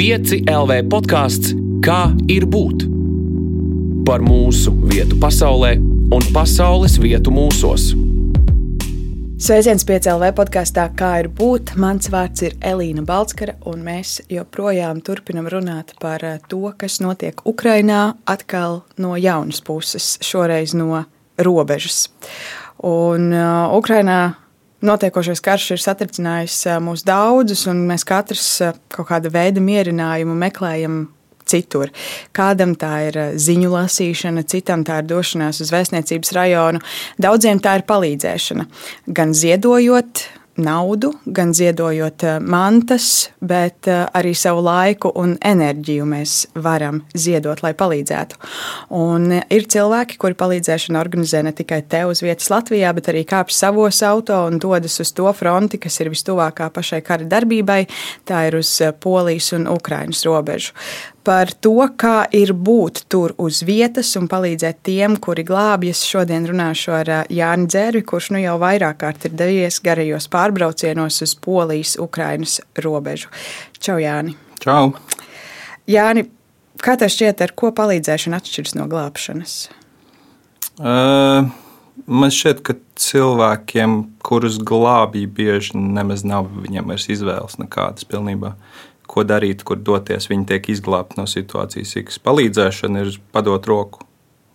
5 LV podkāsts Kā ir būt? Par mūsu vietu pasaulē un pasaules vietu mūsos. Sveiciens PCLV podkāstā, kā ir būt. Mans vārds ir Elīna Balskara, un mēs joprojām turpinam runāt par eh, to, kas notiek Ukrajinā, atkal no jaunas puses, šoreiz no robežas. Un uh, Ukrajinā Notiekošais karš ir satricinājis mūs daudzus, un mēs katrs kaut kāda veida mierinājumu meklējam citur. Kādam tā ir ziņu lasīšana, citam tā ir došanās uz vēstniecības rajonu, daudziem tā ir palīdzēšana. Gan ziedojot, naudu, gan ziedojot eh, mantas, bet eh, arī savu laiku un enerģiju mēs varam ziedot, lai palīdzētu. Un eh, ir cilvēki, kuri palīdzēšanu organizē ne tikai te uz vietas Latvijā, bet arī kāpj savos auto un dodas uz to fronti, kas ir vistuvākā pašai kara darbībai, tā ir uz Polijas un Ukrainas robežu par to, kā ir būt tur uz vietas un palīdzēt tiem, kuri glābjas. Šodien runāšu ar Jāni Dzērvi, kurš nu jau vairāk kārt ir devies garajos pārbraucienos uz Polijas, Ukrainas robežu. Čau, Jāni! Čau! Jāni, kā tev šķiet, ar ko palīdzēšana atšķiras no glābšanas? Uh, man šķiet, ka cilvēkiem, kurus glābīja, bieži nemaz nav viņiem vairs izvēles nekādas pilnībā. Uh, ko darīt, kur doties. Viņi tiek izglābti no situācijas. Iks palīdzēšana ir padot roku.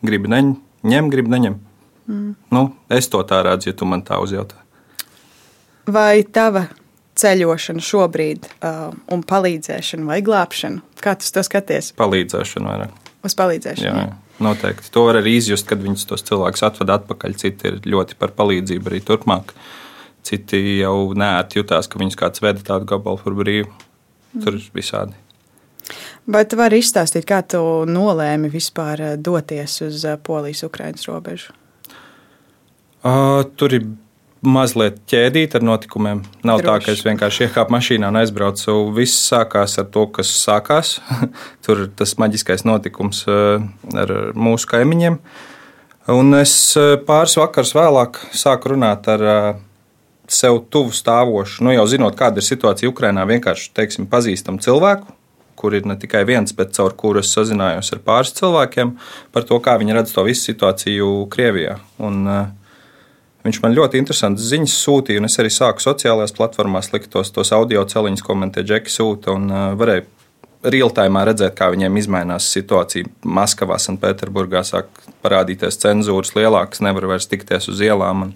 Gribu neņem, ņem, gribu neņem. Mm. Nu, es to tā redzu, ja tu man tā uzjautā. Vai tava ceļošana šobrīd uh, un palīdzēšana vai glābšana, kā tu to skaties? Palīdzēšana vairāk. Uz palīdzēšanu. Jā, jā. Noteikti. To var arī izjust, kad viņus tos cilvēkus atved atpakaļ. Citi ir ļoti par palīdzību arī turpmāk. Citi jau nērti jutās, ka viņus kāds veda tādu gabalu par brīvu. Tur ir visādi. Vai tu vari izstāstīt, kā tu nolēmi vispār eh, doties uz eh, Polijas-Ukrainas robežu? Uh, tur ir mazliet ķēdīta ar notikumiem. Nav Droši. tā, ka es vienkārši iekāpu mašīnā un aizbraucu. Viss sākās ar to, kas sākās. tur tas maģiskais notikums ar mūsu kaimiņiem. Un es pāris vakars vēlāk sāku runāt ar sev tuvu stāvošu, nu jau zinot, kāda ir situācija Ukrajinā, vienkārši teiksim, pazīstam cilvēku, kur ir ne tikai viens, bet caur kuru es sazinājos ar pāris cilvēkiem par to, kā viņi redz to visu situāciju Krievijā. Un, uh, viņš man ļoti interesantas ziņas sūtīja, un es arī sāku sociālajās platformās likt tos, tos audio celiņus, ko man tie džeki sūta, un uh, varēju realtājumā redzēt, kā viņiem izmainās situācija. Maskavā, Sanktpēterburgā sāk parādīties cenzūras lielākas, nevar vairs tikties uz ielām. Un,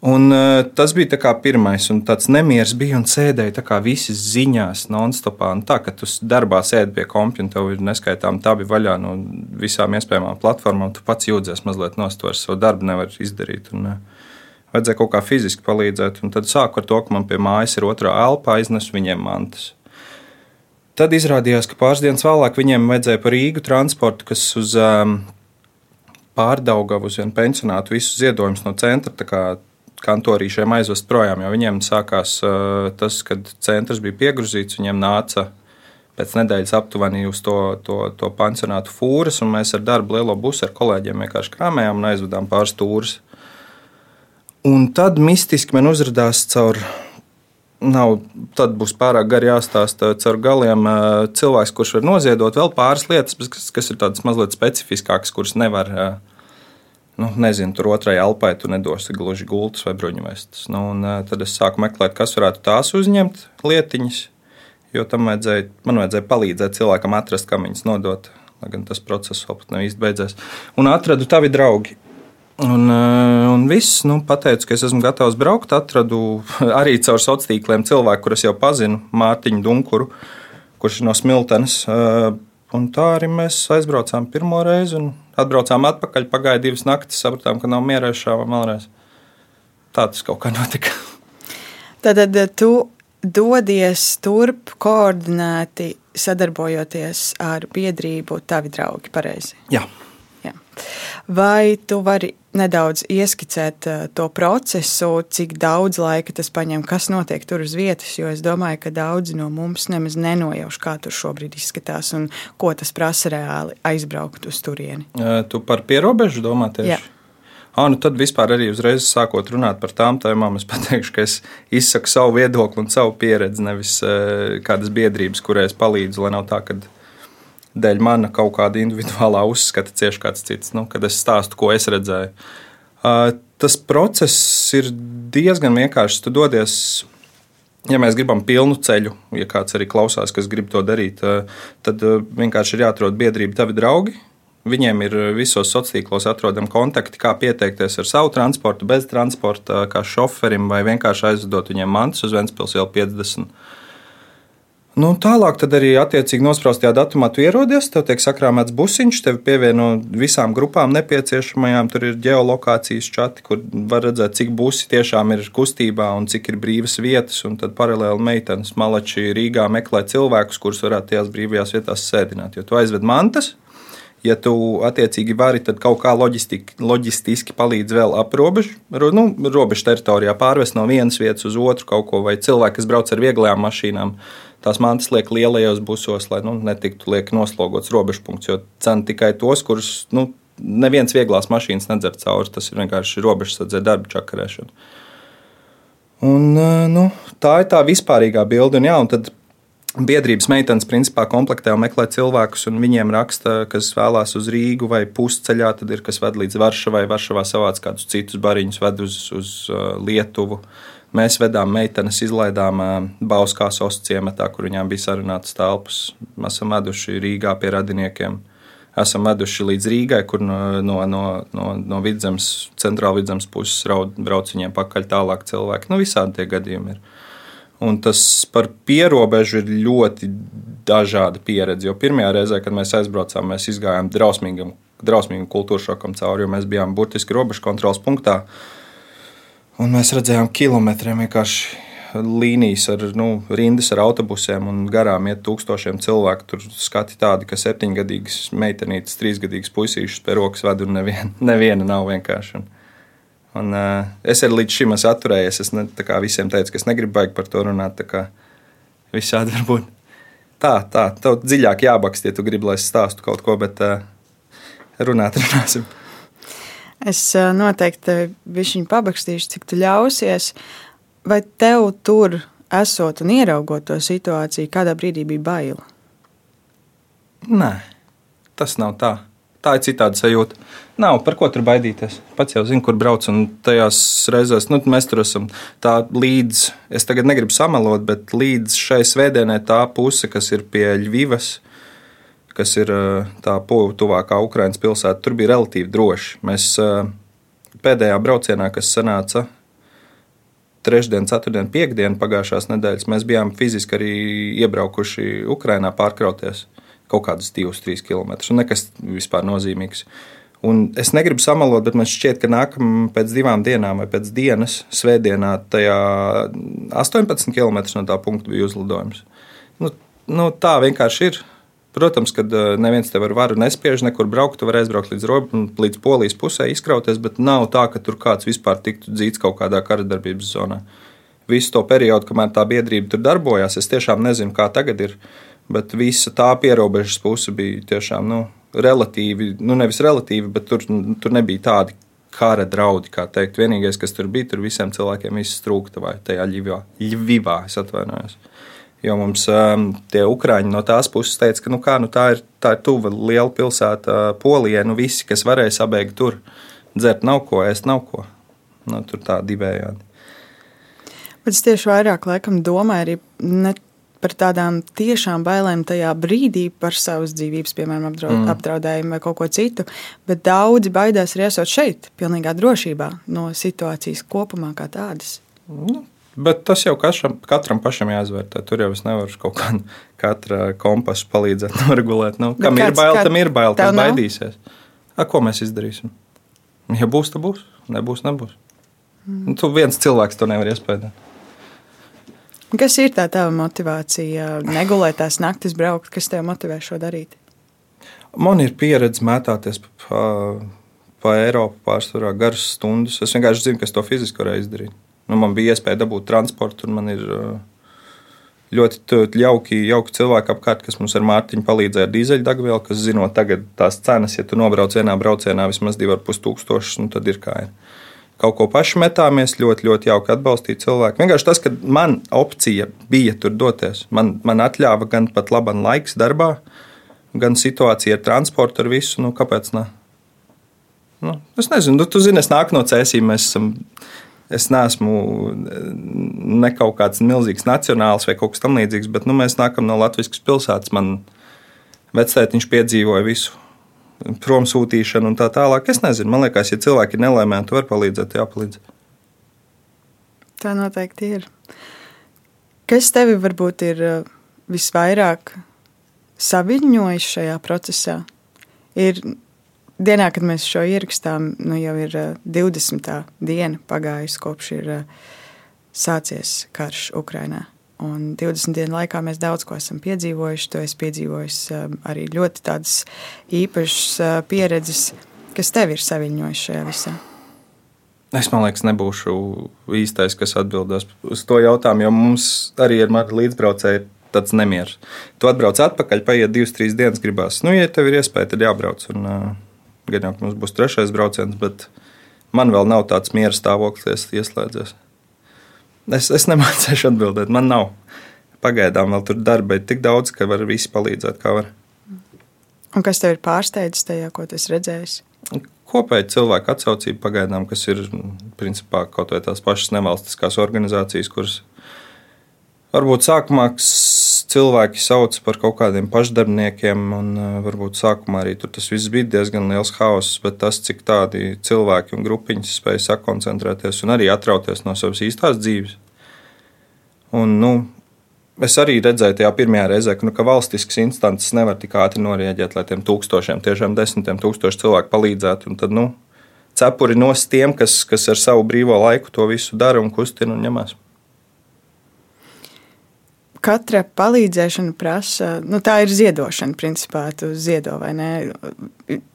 Un, uh, tas bija pirmais, un tāds nemieris bija un sēdēja kā visi ziņās, non-stopā. Tā kā tu darbā sēdi pie kompjūta, un tev ir neskaitām tabi vaļā no visām iespējamām platformām, tu pats jūties mazliet nostāvis, savu darbu nevar izdarīt. Un, uh, vajadzēja kaut kā fiziski palīdzēt, un tad sāku ar to, ka man pie mājas ir otrā elpa, aiznesu viņiem mantas. Tad izrādījās, ka pāris dienas vēlāk viņiem vajadzēja par Rīgu transportu, kas uz um, pārdaugavu uz vienu pensionātu visus ziedojumus no centra kantorīšiem aizvest projām, jo viņiem sākās uh, tas, kad centrs bija piegruzīts, viņiem nāca pēc nedēļas aptuveni uz to, to, to pansionātu fūras, un mēs ar darbu lielo busu ar kolēģiem vienkārši krāmējām un aizvedām pāris stūrus. Un tad mistiski man uzrādījās caur, nav, tad būs pārāk gari jāstāsta caur galiem uh, cilvēks, kurš var noziedot vēl pāris lietas, kas, kas ir tādas mazliet specifiskākas, kuras nevar uh, nu, nezinu, tur otrai alpai tu nedosi gluži gultas vai bruņvestes. Nu, un, tad es sāku meklēt, kas varētu tās uzņemt lietiņas, jo tam vajadzēja, man vajadzēja palīdzēt cilvēkam atrast, kam viņas nodot. Lai gan tas process vēl pat nav īsti beidzies. Un atradu tavi draugi. Un, un viss, nu, pateicu, ka es esmu gatavs braukt. Atradu arī caur sociāliem tīkliem cilvēku, kurus jau pazinu, Mārtiņu Dunkuru, kurš ir no Smiltenes. Un tā arī mēs aizbraucām pirmo reizi atbraucām atpakaļ. Pagāja divas naktis, sapratām, ka nav mierā šāvam vēlreiz. Tā tas kaut kā notika. Tad tu dodies turp koordinēti sadarbojoties ar biedrību Tavi draugi, pareizi? Jā. Vai tu vari nedaudz ieskicēt uh, to procesu, cik daudz laika tas prasa, kas notiek tur uz vietas? Jo es domāju, ka daudzi no mums nemaz nenojauš, kā tur šobrīd izskatās un ko tas prasa reāli aizbraukt uz turieni. Tu par pierobežu domā tieši? Jā. Ah, nu tad vispār arī uzreiz sākot runāt par tām tēmām, es pateikšu, ka es izsaku savu viedokli un savu pieredzi, nevis uh, kādas biedrības, kurai es palīdzu, lai nav tā, ka dēļ mana kaut kāda individuālā uzskata cieši kāds cits, nu, kad es stāstu, ko es redzēju. Uh, tas process ir diezgan vienkāršs. Tu dodies ja mēs gribam pilnu ceļu, ja kāds arī klausās, kas grib to darīt, tad vienkārši ir jāatrod biedrība, tavi draugi, Viņiem ir eh, visos sociālos tīklos atrodami kontakti, kā pieteikties ar savu transportu, bez transporta, kā šoferim, vai vienkārši aizdot viņiem mantas uz Ventspils jau 50. Nu, tālāk tad arī attiecīgi nospraustajā datumā tu ierodies, tev tiek sakrāmēts busiņš, tev pievieno visām grupām nepieciešamajām. Tur ir geolokācijas čati, kur var redzēt, cik busi tiešām ir kustībā un cik ir brīvas vietas. Un tad paralēli meitenes malači Rīgā meklē cilvēkus, kurus varētu tajās brīvajās vietās sēdināt. Jo tu aizved mantas, ja tu attiecīgi vari, tad kaut kā loģistiski palīdz vēl ap robežu, nu, robežu teritorijā pārvest no vienas vietas uz otru kaut ko, vai cilvēki, kas brauc ar vieglajām mašīnām. Tās mantas liek lielajos busos, lai nu, netiktu liek noslogots robežu punkts, jo cena tikai tos, kurus nu, neviens vieglās mašīnas nedzer cauri. Tas ir vienkārši robežsardze darba čakarēšana. Un, nu, tā ir tā vispārīgā bilde. Un, jā, un tad biedrības meitenes principā komplektē un meklē cilvēkus, un viņiem raksta, kas vēlās uz Rīgu vai pusceļā, tad ir kas ved līdz Varšavai, Varšavā savāc kādus citus bariņus, ved uz, uz uh, Lietuvu. Mēs vedām meitenes, izlaidām uh, Bauskās ostas ciematā, kur viņām bija sarunātas telpas. Mēs esam veduši Rīgā pie radiniekiem. Esam veduši līdz Rīgai, kur no, no, no, no, no vidzemes, centrāla vidzemes puses brauc viņiem pakaļ tālāk cilvēki. Nu, visādi tie gadījumi ir. Un tas par pierobežu ir ļoti dažāda pieredze. Jo pirmajā reizē, kad mēs aizbraucām, mēs gājām drausmīgam, drausmīgam kultūras šokam cauri, jo mēs bijām burtiski robežu kontrols punktā. Un mēs redzējām kilometriem vienkārši līnijas ar nu, rindas ar autobusiem, un garām iet tūkstošiem cilvēku. Tur skati tādi, ka septiņgadīgas meitenītes, trīsgadīgas puisīšas pie rokas ved, un neviena, neviena nav vienkārši. Un, uh, es arī līdz šim esmu atturējies. Es ne, visiem teicu, ka es negribu baigt par to runāt. Visādi var būt. Tā, tā, tev dziļāk jābakst, ja tu gribi, lai es stāstu kaut ko, bet uh, runāt, runāsim. Es uh, noteikti viņu pabakstīšu, cik tu ļausies. Vai tev tur esot un ieraugot to situāciju, kādā brīdī bija baila? Nē, tas nav tā. Tā ir citāda sajūta. Nav par ko tur baidīties. Pats jau zinu, kur brauc. Un tajās reizēs nu, mēs tur esam. Tā līdz, es tagad negribu samalot, bet līdz šai svētdienai tā puse, kas ir pie Ļuvijas, kas ir tā tuvākā Ukraiņas pilsēta, tur bija relatīvi droši. Mēs pēdējā braucienā, kas sanāca trešdien, ceturtdien, piekdien pagājušās nedēļas, mēs bijām fiziski arī iebraukuši Ukraiņā pārkrauties kaut kādus 2-3 km. Nekas vispār nozīmīgs. Un es negribu samalot, bet man šķiet, ka nākamā pēc divām dienām vai pēc dienas, svētdienā, tajā 18 km no tā punkta bija uzlidojums. Nu, nu, tā vienkārši ir. Protams, ka eh, neviens tev ar varu nespiež nekur braukt. Tu vari aizbraukt līdz, līdz polijas pusē, izkrauties, bet nav tā, ka tur kāds vispār tiktu dzīts kaut kādā kara darbības zonā. Visu to periodu, kamēr tā biedrība tur darbojās, es tiešām nezinu, kā tagad ir. Bet visa tā pierobežas puse bija tiešām nu, relatīvi, nu nevis relatīvi, bet tur, tur nebija tādi kara draudi. Vienīgais, kas tur bija, tur visiem cilvēkiem viss trūkta vai tajā ļivā, ļivā es atvainojos. Jo mums um, tie ukrāņi no tās puses teica, ka nu kā, nu tā, ir, tā ir tuva liela pilsēta Polijai. Nu visi, kas varēja sabeigt tur, dzert nav ko, ēst nav ko. Nu, tur tā divējādi. Bet es tieši vairāk laikam domāju arī ne par tādām tiešām bailēm tajā brīdī par savas dzīvības, piemēram, apdraud, mm. apdraudējumu vai kaut ko citu. Bet daudzi baidās arī esot šeit, pilnīgā drošībā no situācijas kopumā kā tādas. Nu, bet tas jau kašam, katram pašam jāizvērtē. Tur jau es nevaru kaut kādu katra kompasu palīdzēt noregulēt. Nu, kam kāds, ir bail, tam ir bail, tas baidīsies. A, ko mēs izdarīsim? Ja būs, tad būs. Nebūs, nebūs. Mm. Nu, tu viens cilvēks to nevar iespējot. Kas ir tā tava motivācija? Negulēt tās naktis, braukt, kas tev motivē šo darīt? Man ir pieredze mētāties pa, pa Eiropu pārsvarā garas stundas. Es vienkārši zinu, ka es to fiziski varēju izdarīt. Nu, man bija iespēja dabūt transportu, un man ir, ļoti jauki, jauki cilvēki apkārt, kas mums ar Mārtiņu palīdzēja ar dīzeļdegvielu, kas zinot tagad tās cenas, ja tu nobrauc vienā braucienā vismaz 2,5 tūkstošus, nu tad ir kā ir. Kaut ko paši metāmies, ļoti, ļoti jauki atbalstīt cilvēku. Vienkārši tas, ka man opcija bija tur doties, man, man atļāva gan pat laban laiks darbā, gan situācija ar transportu, ar visu, nu kāpēc ne? Nu, es nezinu, nu, tu zini, es nāku no cēsīm, mēs esam Es neesmu ne kaut kāds milzīgs nacionāls vai kaut kas tamlīdzīgs, bet nu, mēs nākam no Latvijas pilsētas. Man vectētiņš piedzīvoja visu prom sūtīšanu un tā tālāk. Es nezinu, man liekas, ja cilvēki ir nelaimēji, tu vari palīdzēt, jāpalīdz. Tā noteikti ir. Kas tevi varbūt ir uh, visvairāk saviņojis šajā procesā? Ir dienā, kad mēs šo ierakstām, nu jau ir 20. Eh, diena pagājusi kopš ir eh, sācies karš Ukrajinā. Un 20 dienu laikā mēs daudz ko esam piedzīvojuši. To es piedzīvoju eh, arī ļoti tādas īpašas pieredzes, kas tev ir saviņojušas šajā visā. Es domāju, ka nebūšu īstais, kas atbildēs uz to jautājumu, jo mums arī ar mani līdzbraucēji tāds nemieris. Tu atbrauc atpakaļ, paiet divas, trīs dienas, gribās. Nu, ja tev ir iespēja, tad jābrauc. Un, uh, Gan jau mums būs trešais brauciens, bet man vēl nav tāds miera stāvoklis ieslēdzies. Es, es nemācīšu atbildēt, man nav. Pagaidām vēl tur darba ir tik daudz, ka var visi palīdzēt, kā var. Un kas tev ir pārsteidzis tajā, ko tu redzēji? Kopēji cilvēku atsaucība pagaidām, kas ir principā kaut vai tās pašas nevalstiskās organizācijas, kuras varbūt sākumā cilvēki sauc par kaut kādiem pašdarbniekiem, un uh, varbūt sākumā arī tas viss bija diezgan liels haoss, bet tas, cik tādi cilvēki un grupiņas spēja sakoncentrēties un arī atrauties no savas īstās dzīves. Un, nu, es arī redzēju tajā pirmajā reizē, ka, nu, ka valstiskas instances nevar tik ātri norēģēt, lai tiem tūkstošiem, tiešām desmitiem tūkstošu cilvēku palīdzētu. Tad, nu, cepuri nos tiem, kas, kas ar savu brīvo laiku to visu dara un kustina un ņemās katra palīdzēšana prasa, nu, tā ir ziedošana, principā, tu ziedo vai ne.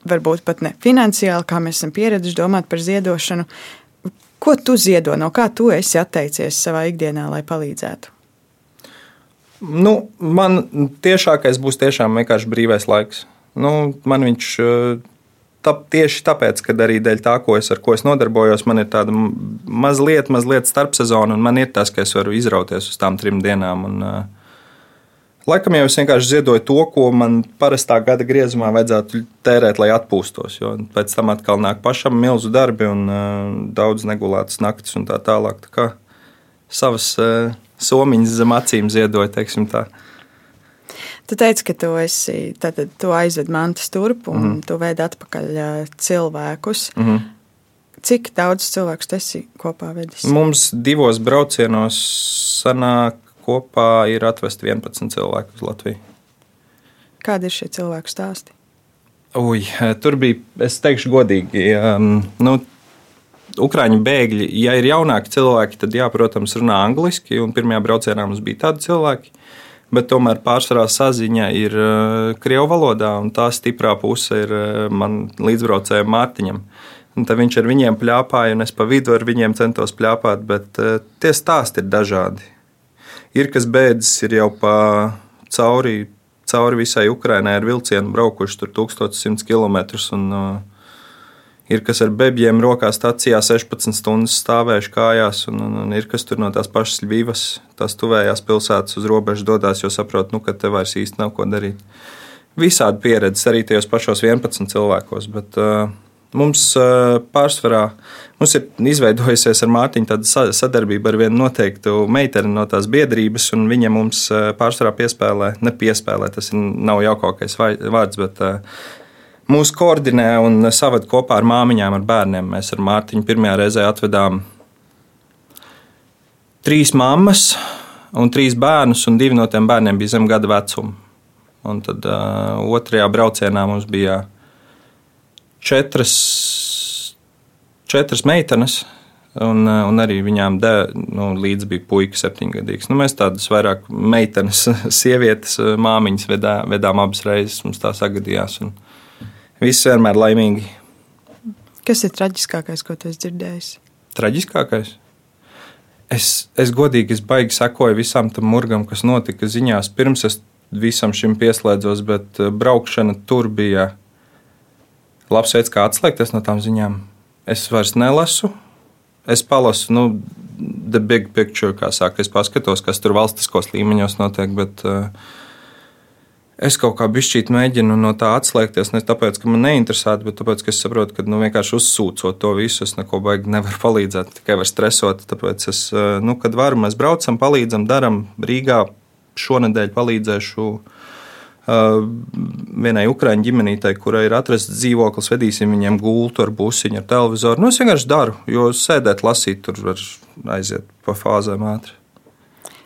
Varbūt pat ne finansiāli, kā mēs esam pieraduši domāt par ziedošanu. Ko tu ziedo, no kā tu esi atteicies savā ikdienā, lai palīdzētu? Nu, man tiešākais būs tiešām vienkārši brīvais laiks. Nu, man viņš tā, tieši tāpēc, ka arī dēļ tā, ko es, ko es nodarbojos, man ir tāda mazliet, mazliet starpsezona, un man ir tas, ka es varu izrauties uz tām trim dienām. Un, Laikam jau es vienkārši ziedoju to, ko man parastā gada griezumā vajadzētu tērēt, lai atpūstos. Jo pēc tam atkal nāk pašam milzu darbi un uh, daudz negulētas naktis un tā tālāk. Tā kā savas uh, somiņas zem acīm ziedoju, teiksim tā. Uh, Tu teici, ka tu, esi, tad, tu aizved mantas turp un mm -hmm. tu veidi atpakaļ cilvēkus. Mm -hmm. Cik daudz cilvēku tu esi kopā vedis? Mums divos braucienos sanāk kopā ir atvest 11 cilvēku uz Latviju. Kādi ir šie cilvēku stāsti? Ui, tur bija, es teikšu, godīgi. Um, nu, Ukrāņu bēgļi, ja ir jaunāki cilvēki, tad, jā, protams, runā angliski. Pirmajā braucienā mums bija tādi cilvēki. Uh, bet tomēr pārsvarā saziņa ir uh, Krievijas valodā, un tā stiprā puse ir uh, man līdzbraucējiem Mārtiņam. Tad viņš ar viņiem plāpāja, un es pa vidu ar viņiem centos plāpāt, bet uh, tie stāsti ir dažādi. Ir kas bēdzis, ir jau pa cauri, cauri visai Ukrainai ar vilcienu braukuši tur 1100 km. Un, uh, Ir kas ar bebiem rokā stācijā 16 stundas stāvējuši kājās, un, un, un ir kas tur no tās pašas Ļuvijas, tās tuvējās pilsētas uz robežas dodas, jo saprot, nu, ka te vairs īsti nav ko darīt. Visādi pieredzes arī tajos pašos 11 cilvēkos, bet uh, mums uh, pārsvarā mums ir izveidojusies ar Mārtiņu tāda sadarbība ar vienu noteiktu meiteni no tās biedrības, un viņa mums pārsvarā piespēlē, nepiespēlē, tas ir, nav jaukākais vārds, bet uh, mūs koordinē un saved kopā ar māmiņām, ar bērniem. Mēs ar Mārtiņu pirmajā reizē atvedām trīs mammas un trīs bērnus, un divi no tiem bērniem bija zem gada vecuma. Un tad uh, otrajā braucienā mums bija četras, četras meitenes. Un, un arī viņām de, nu, līdzi bija puika, septiņgadīgs. Nu, mēs tādas vairāk meitenes, sievietes, māmiņas vedā, vedām abas reizes. Mums tā sagadījās. Un, Viss vienmēr laimīgi. Kas ir traģiskākais, ko tu esi dzirdējis? Traģiskākais? Es, es godīgi, es baigi sekoju visam tam murgam, kas notika ziņās, pirms es visam šim pieslēdzos, bet eh, braukšana tur bija labs veids, kā atslēgties no tām ziņām. Es vairs nelasu, es palasu, nu, the big picture, kā saka, es paskatos, kas tur valstiskos līmeņos notiek, bet uh, es kaut kā bišķīt mēģinu no tā atslēgties. Ne tāpēc, ka man neinteresē, bet tāpēc, ka es saprotu, ka nu, vienkārši uzsūcot to visu, es neko baigi nevaru palīdzēt, tikai var stresot. Tāpēc, es, eh, nu, kad varu, mēs braucam, palīdzam, darām Rīgā. Šonadēļ palīdzēšu uh, vienai ukrāņu ģimenītei, kurai ir atrasts dzīvoklis, vedīsim viņiem gultu ar busiņu, ar televizoru. Nu, es vienkārši daru, jo sēdēt, lasīt, tur var aiziet pa fāzēm ātri.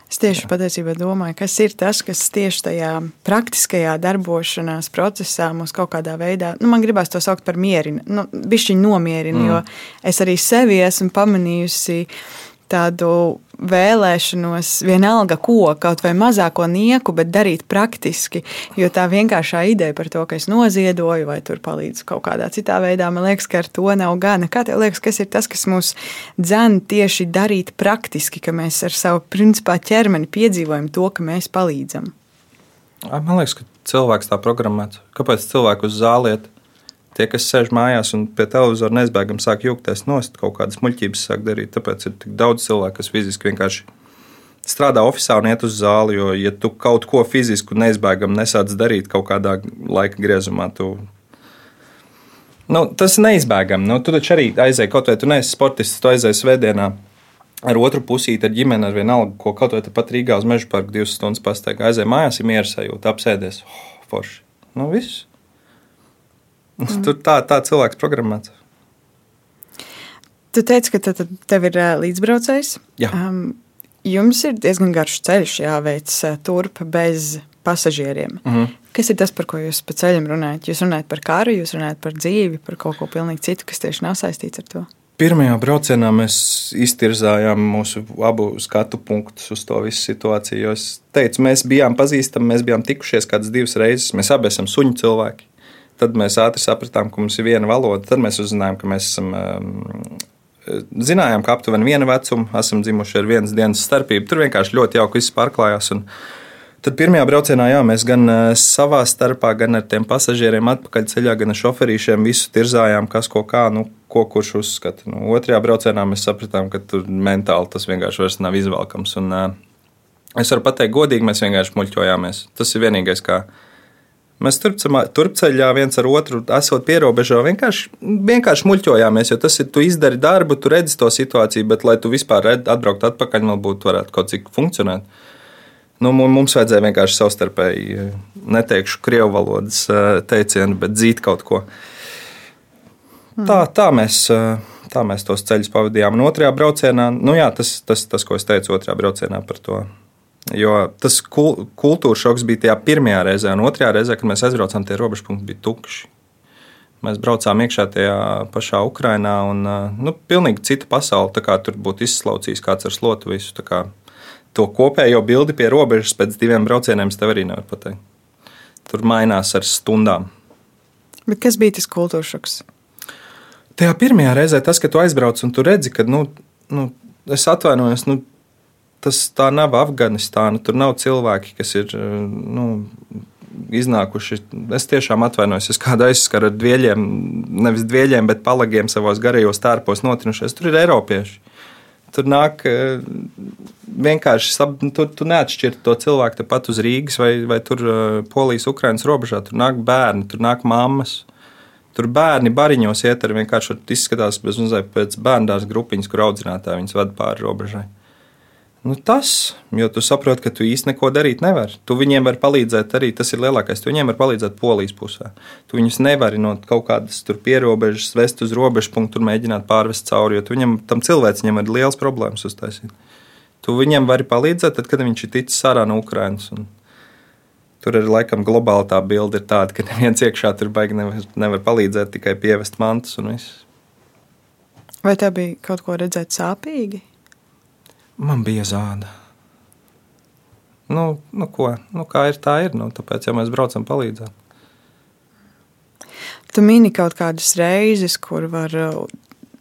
Es tieši patiesībā domāju, kas ir tas, kas tieši tajā praktiskajā darbošanās procesā mums kaut kādā veidā, nu, man gribās to saukt par mierinu, nu, bišķiņu nomierinu, mm. jo es arī sevi esmu pamanījusi tādu vēlēšanos, vienalga ko, kaut vai mazāko nieku, bet darīt praktiski. Jo tā vienkāršā ideja par to, ka es noziedoju vai tur palīdzu kaut kādā citā veidā, man liekas, ka ar to nav gana. Kā tev liekas, kas ir tas, kas mūs dzēn tieši darīt praktiski, ka mēs ar savu principā ķermeni piedzīvojam to, ka mēs palīdzam? Man liekas, ka cilvēks tā programmēts. Kāpēc cilvēku uz zāliet? Tie, kas sēž mājās un pie televizora neizbēgami sāk jūgties nost, kaut kādas muļķības sāk darīt. Tāpēc ir tik daudz cilvēku, kas fiziski vienkārši strādā oficiālā un iet uz zāli. Jo, ja tu kaut ko fizisku neizbēgami nesāc darīt kaut kādā laika griezumā, tu Nu, tas ir neizbēgami. Nu, tu taču arī aizēji kaut vai tu neesi sportists, tu aizēji svētdienā ar otru pusīti, ar ģimeni, ar vienalga, ko kaut vai pat Rīgā uz meža parku divas stundas pasteigā. Aizēji mājās, ir mieras sajūta, apsēdies. Oh, forši. Nu, viss. Mm. Tur tā, tā cilvēks programmēts. Tu teici, ka te, tev ir līdzbraucējs. Jā. Um, jums ir diezgan garš ceļš jāveic turp bez pasažieriem. Mm -hmm. Kas ir tas, par ko jūs pa ceļam runājat? Jūs runājat par karu, jūs runājat par dzīvi, par kaut ko pilnīgi citu, kas tieši nav saistīts ar to. Pirmajā braucienā mēs iztirzājām mūsu abu skatu punktus uz to visu situāciju. Es teicu, mēs bijām pazīstami, mēs bijām tikušies kādas divas reizes. Mēs abi esam suņu cilvēki. Tad mēs ātri sapratām, ka mums ir viena valoda. Tad mēs uzzinājām, ka mēs esam. Um, zinājām, ka aptuveni viena vecuma esam dzimuši ar vienas dienas starpību. Tur vienkārši ļoti jauki viss pārklājās. Tad pirmajā braucienā jā, mēs gan uh, savā starpā, gan ar tiem pasažieriem atpakaļ ceļā, gan ar šoferīšiem visu tirzājām, kas ko kā, nu, ko kurš uzskata. Nu, otrajā braucienā mēs sapratām, ka tur mentāli tas vienkārši nav izvēlkams. Un, uh, es varu pateikt, godīgi mēs vienkārši muļķojāmies. Tas ir vienīgais, kā mēs turpceļā viens ar otru esot pierobežā, vienkārši, vienkārši muļķojāmies, jo tas ir, tu izdari darbu, tu redzi to situāciju, bet, lai tu vispār atbrauktu atpakaļ, vēl būtu varētu kaut cik funkcionēt. Nu, mums vajadzēja vienkārši savstarpēji, neteikšu krievu valodas eh, teicienu, bet dzīt kaut ko. Tā, tā, mēs, eh, tā mēs tos ceļus pavadījām. Un otrajā braucienā, nu jā, tas, tas, tas, ko es teicu otrajā braucienā par to Jo tas kul kultūras šoks bija tajā pirmajā reizē, un otrajā reizē, kad mēs aizbraucām, tie robežpunkti bija tukši. Mēs braucām iekšā tajā pašā Ukrajinā, un nu, pilnīgi cita pasaule. Tur būtu izslaucījis kāds ar slotu visu. To kopējo bildi pie robežas pēc diviem braucieniem es tev arī nevaru pateikt. Tur mainās ar stundām. Bet kas bija tas kultūras šoks? Tajā pirmajā reizē tas, ka tu aizbrauc un tu redzi, ka, nu, nu es atvainojos, nu, tas tā nav Afganistāna. Tur nav cilvēki, kas ir nu, iznākuši. Es tiešām atvainojos, es kādu aizskaru ar dvieļiem, nevis dvieļiem, bet palagiem savos garajos tērpos notrinušies. Tur ir Eiropieši. Tur nāk eh, vienkārši, nu, tur tu neatšķirt to cilvēku tepat uz Rīgas vai, vai tur eh, Polijas, Ukrainas robežā. Tur nāk bērni, tur nāk mammas. Tur bērni bariņos iet ar vienkārši izskatās bez, pēc bērndās grupiņas, kur audzinātāji viņus ved pāri robežai. Nu, tas, jo tu saproti, ka tu īsti neko darīt nevari. Tu viņiem vari palīdzēt arī, tas ir lielākais. Tu viņiem vari palīdzēt polijas pusē. Tu viņus nevari no kaut kādas pierobežas vest uz robežu punktu un mēģināt pārvest cauri, jo viņam, tam cilvēcim ir liels problēmas uztaisīt. Tu viņiem vari palīdzēt, tad, kad viņš ir ticis ārā no Ukrainas. Tur ir laikam globāli tā bilde, tāda, ka neviens iekšā tur baigi nevar, nevar palīdzēt, tikai pievest mantas un viss. Vai tā bija kaut ko redzēt sāpīgi? Man bija zāda. Nu, nu ko, nu kā ir, tā ir. Nu, tāpēc, ja mēs braucam palīdzēt. Tu mini kaut kādas reizes, kur var uh,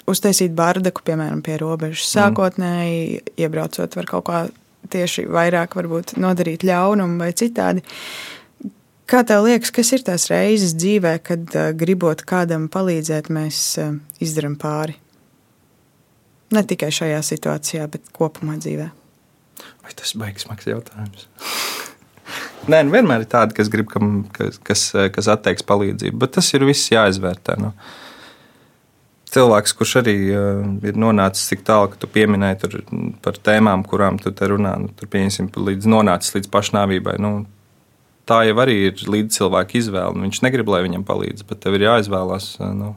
uztaisīt bardaku, piemēram, pie robežas. Mm. Sākotnēji, mm. iebraucot, var kaut kā tieši vairāk varbūt nodarīt ļaunumu vai citādi. Kā tev liekas, kas ir tās reizes dzīvē, kad uh, gribot kādam palīdzēt, mēs uh, izdarām pāri? Ne tikai šajā situācijā, bet kopumā dzīvē. Vai tas baigs smags jautājums? Nē, nu vienmēr ir tādi, kas grib, kam, kas, kas, kas atteiks palīdzību, bet tas ir viss jāizvērtē. Nu. Cilvēks, kurš arī uh, ir nonācis tik tālu, ka tu pieminēji par tēmām, kurām tu te runā, nu, tur pieņemsim, līdz nonācis līdz pašnāvībai. Nu, tā jau arī ir līdz cilvēka izvēle. Nu, viņš negrib, lai viņam palīdz, bet tev ir jāizvēlās. Nu,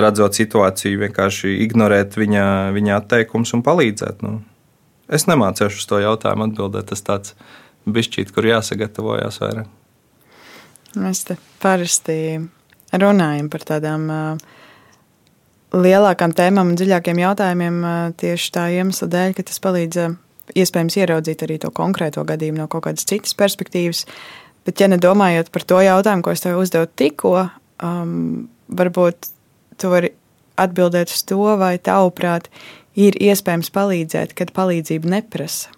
redzot situāciju, vienkārši ignorēt viņa, viņa atteikumus un palīdzēt. Nu. Es nemācīšu uz to jautājumu atbildēt. Tas tāds bišķīt, kur jāsagatavojas vairāk. Mēs te parasti runājam par tādām lielākām tēmām un dziļākiem jautājumiem tieši tā iemesla dēļ, ka tas palīdz iespējams ieraudzīt arī to konkrēto gadījumu no kaut kādas citas perspektīvas. Bet, ja nedomājot par to jautājumu, ko es tev uzdevu tikko, um, varbūt tu vari atbildēt uz to, vai tavuprāt ir iespējams palīdzēt, kad palīdzību neprasa.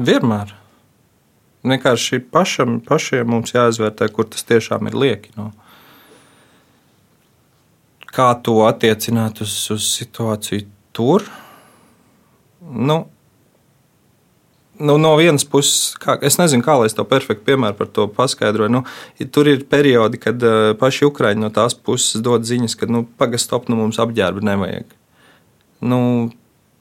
Vienmēr. Vienkārši pašam, pašiem mums jāizvērtē, kur tas tiešām ir lieki. No. Kā to attiecināt uz, uz situāciju tur? Nu, nu, no vienas puses, kā, es nezinu, kā lai es to perfekti piemēru par to paskaidroju. Nu, tur ir periodi, kad uh, paši Ukrāņi no tās puses dod ziņas, ka nu, pagastop, nu, mums apģērba nevajag. Nu,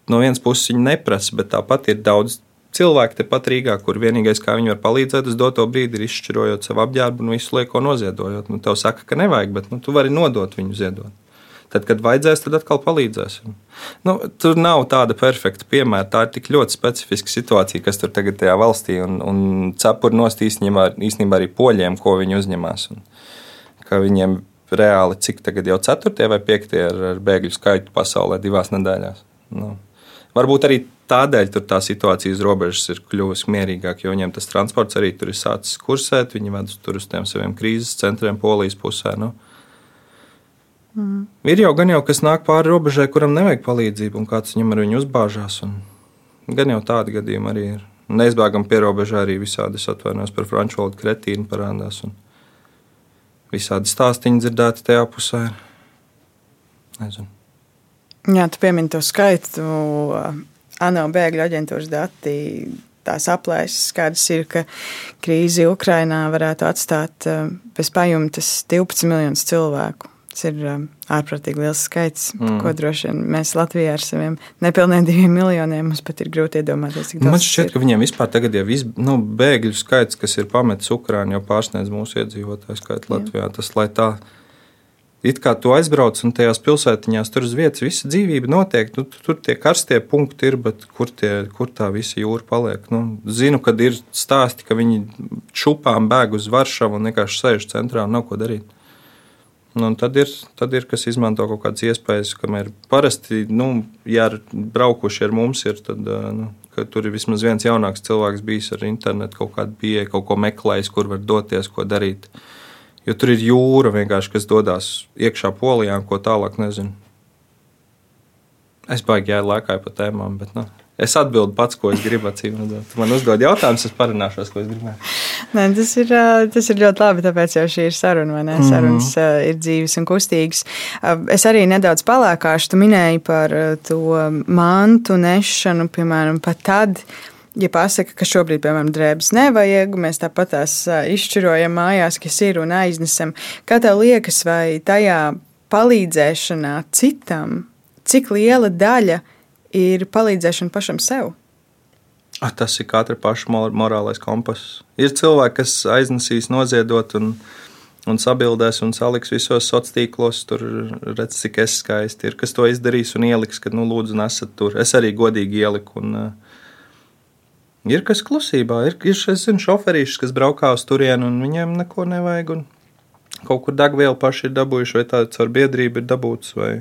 no vienas puses viņi neprasa, bet tāpat ir daudz cilvēki tepat Rīgā, kur vienīgais, kā viņi var palīdzēt, uz doto brīdi ir izšķirojot savu apģērbu un visu lieko noziedojot. Nu, tev saka, ka nevajag, bet nu, tu vari nodot viņu ziedot. Tad, kad vajadzēs, tad atkal palīdzēsim. Nu, tur nav tāda perfekta piemēra. Tā ir tik ļoti specifiska situācija, kas tur tagad tajā valstī un, un cepur nost īstenībā, īstenībā arī poļiem, ko viņi uzņemās. Un, viņiem reāli cik tagad jau ceturtie vai piektie ar, ar bēgļu skaitu pasaulē divās nedēļās. Nu, varbūt arī tādēļ tā situācija uz robežas ir kļuvusi mierīgāka, jo viņiem tas transports arī tur ir sācis kursēt. Viņi ved tur uz tiem saviem krīzes centriem Polijas pusē. Nu. Mm. Ir jau gan jau, kas nāk pāri robežai, kuram nevajag palīdzību, un kāds viņam ar viņu uzbāžās. Gan jau tādi gadījumi arī ir. Neizbēgam pie robežā arī visādi, atvainojos par franču valodu, kretīnu parādās. Visādi stāstīņi dzirdēti tajā pusē. Nezinu. Jā, tu piemini to skaitu. ANO bēgļu aģentūras dati tās aplēses skaidrs ir, ka krīze Ukrainā varētu atstāt eh, bez pajumtes 12 miljonus cilvēku. Tas ir um, ārprātīgi liels skaits, mm. ko droši vien mēs Latvijā ar saviem nepilniem diviem miljoniem mums pat ir grūti iedomāties. Man šķiet, ka viņiem vispār tagad jau iz, nu, bēgļu skaits, kas ir pametis Ukrānu, jau pārsniedz mūsu iedzīvotāju skaitu Latvijā. Jā. Tas, tā it kā tu aizbrauc un tajās pilsētiņās tur uz vietas visa dzīvība notiek, nu, tur tie karstie punkti ir, bet kur, tie, kur tā visa jūra paliek? Nu, zinu, kad ir stāsti, ka viņi čupām bēg uz Varšavu un vienkārši sēž centrā un nav ko darīt. Nu, tad, ir, tad ir kas izmanto kaut kādas iespējas, kamēr parasti, nu, ja braukuši ar mums, ir, tad nu, tur ir vismaz viens jaunāks cilvēks bijis ar internetu, kaut kādu pieeju, kaut ko meklējis, kur var doties, ko darīt. Jo tur ir jūra vienkārši, kas dodas iekšā polijā, ko tālāk nezinu. Es baigi gāju laikā pa tēmām, bet. Nu. Es atbildu pats, ko es gribu. Redzot, man uzdod jautājumus, es parunāšos, ko es gribēju. Nē, tas, ir, tas ir ļoti labi, tāpēc jau šī ir saruna. Mm -hmm. Sarunas ir dzīves un kustīgas. Es arī nedaudz palēkāšu. Tu minēji par to mantu nešanu, piemēram, pat tad. Ja pasaka, ka šobrīd, piemēram, drēbes nevajag, mēs tāpat tās izšķirojam mājās, kas ir un aiznesam. Kā tev liekas, vai tajā palīdzēšanā citam, cik liela daļa ir? Ir palīdzēšana pašam sev. Tas ir katra paša morālais kompass. Ir cilvēki, kas aiznesīs, noziedot un, un sabildēs un saliks visos sociālos tīklos. Tur redz, cik es skaisti ir. Kas to izdarīs un ieliks, kad, nu, lūdzu, nesat tur. Es arī godīgi ieliku. Un, uh, ir kas klusībā, ir, ir zinu, šoferīšus, kas braukā uz turieni un viņiem neko nevajag. Kaut kur degvielu paši ir dabūjuši, vai tāds ar biedrību ir dabūts. Vai,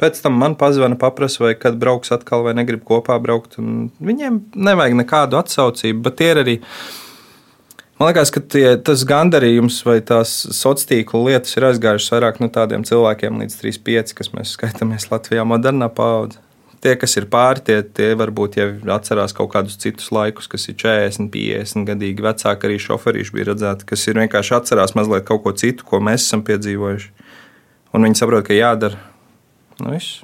Pēc tam man pazvana, paprasa, vai kad brauks atkal, vai negrib kopā braukt. Viņiem nevajag nekādu atsaucību, bet ir arī. Man liekas, ka tie, tas gandarījums vai tās sociālās tīkla lietas ir aizgājušas vairāk no tādiem cilvēkiem līdz 35, kas mēs skaitāmies Latvijā modernā paudze. Tie, kas ir pāri, tie, tie varbūt jau atcerās kaut kādus citus laikus, kas ir 40, 50 gadīgi vecāki, arī šoferīši bija redzēti, kas ir vienkārši atcerās mazliet kaut ko citu, ko mēs esam piedzīvojuši. Un viņi saprot, ka jādara. Nu, viss.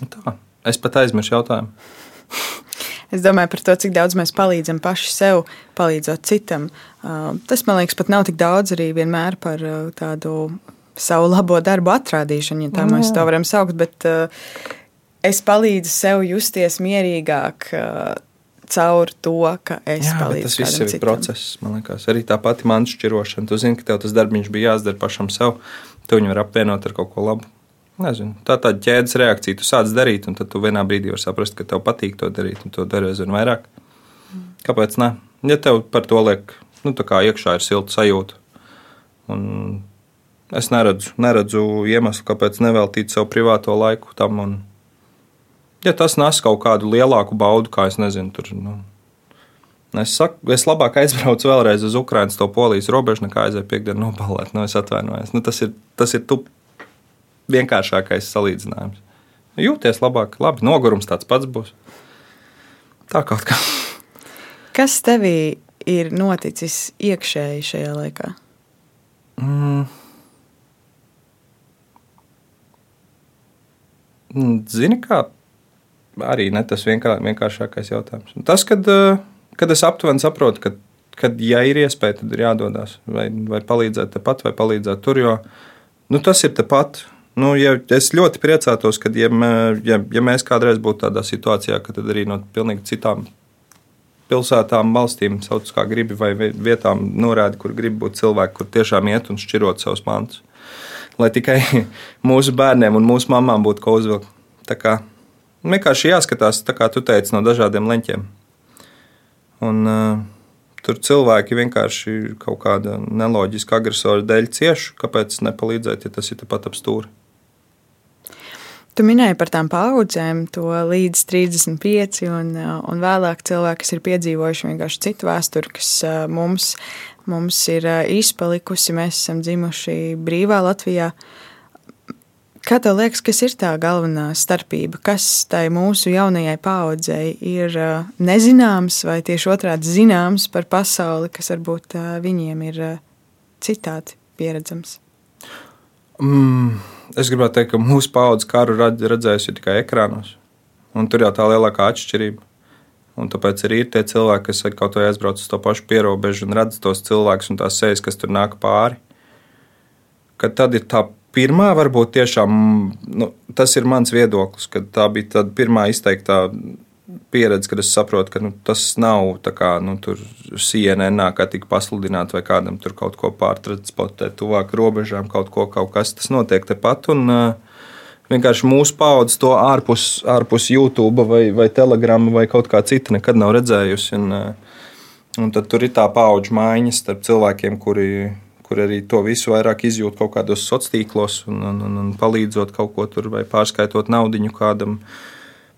Tā. Es pat aizmirsu jautājumu. Es domāju par to, cik daudz mēs palīdzam paši sev, palīdzot citam. Uh, tas, man liekas, pat nav tik daudz arī vienmēr par uh, tādu savu labo darbu atrādīšanu, ja tā Jā. mēs to varam saukt. Bet uh, es palīdzu sev justies mierīgāk caur to, ka es Jā, palīdzu. Tas viss ir citam. process, man liekas. Arī tā pati man šķirošana. Tu zini, ka tev tas darbiņš bija jāizdara pašam sev. Tu viņu var apvienot ar kaut ko labu. Nezinu, tā ir tāda ķēdes reakcija. Tu sāc darīt, un tad tu vienā brīdī vari saprast, ka tev patīk to darīt, un to dari aizvien vairāk. Kāpēc ne? Ja tev par to liek, nu, tā kā iekšā ir silta sajūta, un es neredzu, neredzu iemeslu, kāpēc neveltīt sev privāto laiku tam. Un, ja tas nes kaut kādu lielāku baudu, kā es nezinu, tur. Nu, Es saku, es labāk aizbraucu vēlreiz uz Ukraiņas, to polijas robežu, nekā aizēju piekdienu nobalēt. Nu, es atvainojos. Nu, tas ir, tas ir tu vienkāršākais salīdzinājums. Jūties labāk, labi, nogurums tāds pats būs. Tā kaut kā. Kas tevī ir noticis iekšēji šajā laikā? Mm. mm zini, kā arī ne tas vienkār, vienkāršākais jautājums. Tas, kad, eh, kad es aptuveni saprotu, ka, kad, ja ir iespēja, tad ir jādodas vai, vai palīdzēt tepat, vai palīdzēt tur, jo nu, tas ir tepat. Nu, ja, es ļoti priecātos, ka, ja, ja, ja mēs kādreiz būtu tādā situācijā, ka arī no pilnīgi citām pilsētām, valstīm, sauc kā gribi, vai vietām norāda, kur grib būt cilvēki, kur tiešām iet un šķirot savus mantus. Lai tikai mūsu bērniem un mūsu mamām būtu ko uzvilkt. Tā kā vienkārši jāskatās, kā tu teici, no dažādiem leņķiem. Un, uh, Tur cilvēki vienkārši kaut kāda neloģiska agresora dēļ cieši. Kāpēc nepalīdzēt, ja tas ir tepat ap stūri? Tu minēji par tām paudzēm, to līdz 35, un, un vēlāk cilvēki, kas ir piedzīvojuši vienkārši citu vēsturi, kas mums, mums ir izpalikusi. Mēs esam dzimuši brīvā Latvijā. Kā tev liekas, kas ir tā galvenā starpība? Kas tai mūsu jaunajai paudzei ir nezināms, vai tieši otrādi zināms par pasauli, kas varbūt viņiem ir citādi pieredzams? Mm es gribētu teikt, ka mūsu paudze karu redzējusi tikai ekrānos. Un tur jau tā lielākā atšķirība. Un tāpēc arī ir tie cilvēki, kas kaut vai aizbrauc uz to pašu pierobežu un redz tos cilvēkus un tās sejas, kas tur nāk pāri. Kad tad ir tā pirmā, varbūt tiešām nu, tas ir mans viedoklis, ka tā bija tā pirmā izteiktā pieredze, kad es saprotu, ka nu, tas nav kā nu, CNN kā tik pasludināt vai kādam tur kaut ko pārtransportēt tuvāk robežām, kaut ko, kaut kas tas notiek tepat. Un, uh, vienkārši mūsu paudze to ārpus, ārpus YouTube vai, vai Telegram vai kaut kā cita nekad nav redzējusi. Un, uh, un tad tur ir tā paudžu maiņa starp cilvēkiem, kuri, kuri arī to visu vairāk izjūt kaut kādos sociālos tīklos un, un, un, un palīdzot kaut ko tur vai pārskaitot naudiņu kādam. Uh,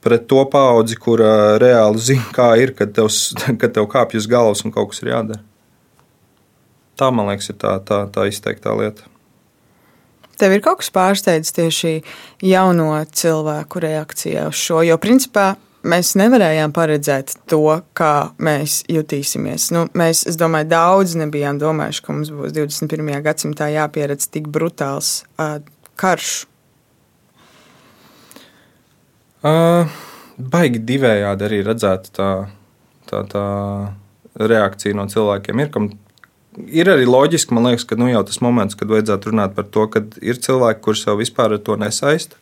pret to paudzi, kur reāli zina, kā ir, kad tev, kad tev kāpj uz galvas un kaut kas ir jādara. Tā, man liekas, ir tā, tā, tā izteiktā lieta. Tev ir kaut kas pārsteidzis tieši jauno cilvēku reakcijā uz šo, jo principā mēs nevarējām paredzēt to, kā mēs jutīsimies. Nu, mēs, es domāju, daudz nebijām domājuši, ka mums būs 21. gadsimtā jāpieredz tik brutāls uh, karš Uh, baigi divējādi arī redzēt tā, tā, tā reakcija no cilvēkiem. Ir, kam, ir arī loģiski, man liekas, ka nu, jau tas moments, kad vajadzētu runāt par to, ka ir cilvēki, kurus sev vispār ar to nesaista.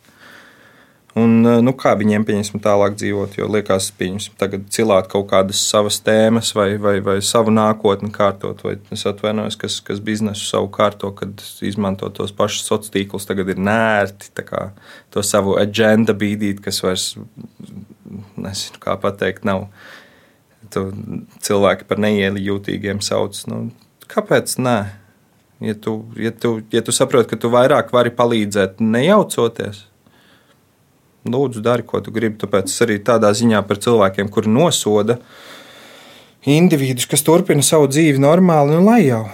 Un, eh, nu, kā viņiem pieņemsim tālāk dzīvot, jo liekas, pieņemsim tagad cilāt kaut kādas savas tēmas vai, vai, vai savu nākotni kārtot, vai es atvainojos, kas, kas biznesu savu kārto, kad izmanto tos pašus sociālos tīklus, tagad ir nērti kā, to savu agendu bīdīt, kas vairs, nezinu, kā pateikt, nav. Tu cilvēki par neiejūtīgiem sauc. Nu, kāpēc? Nē, ja tu, ja, tu, ja tu saproti, ka tu vairāk vari palīdzēt, nejaucoties, lūdzu, dari, ko tu gribi. Tāpēc arī tādā ziņā par cilvēkiem, kuri nosoda, individus, kas turpina savu dzīvi normāli, nu lai jau.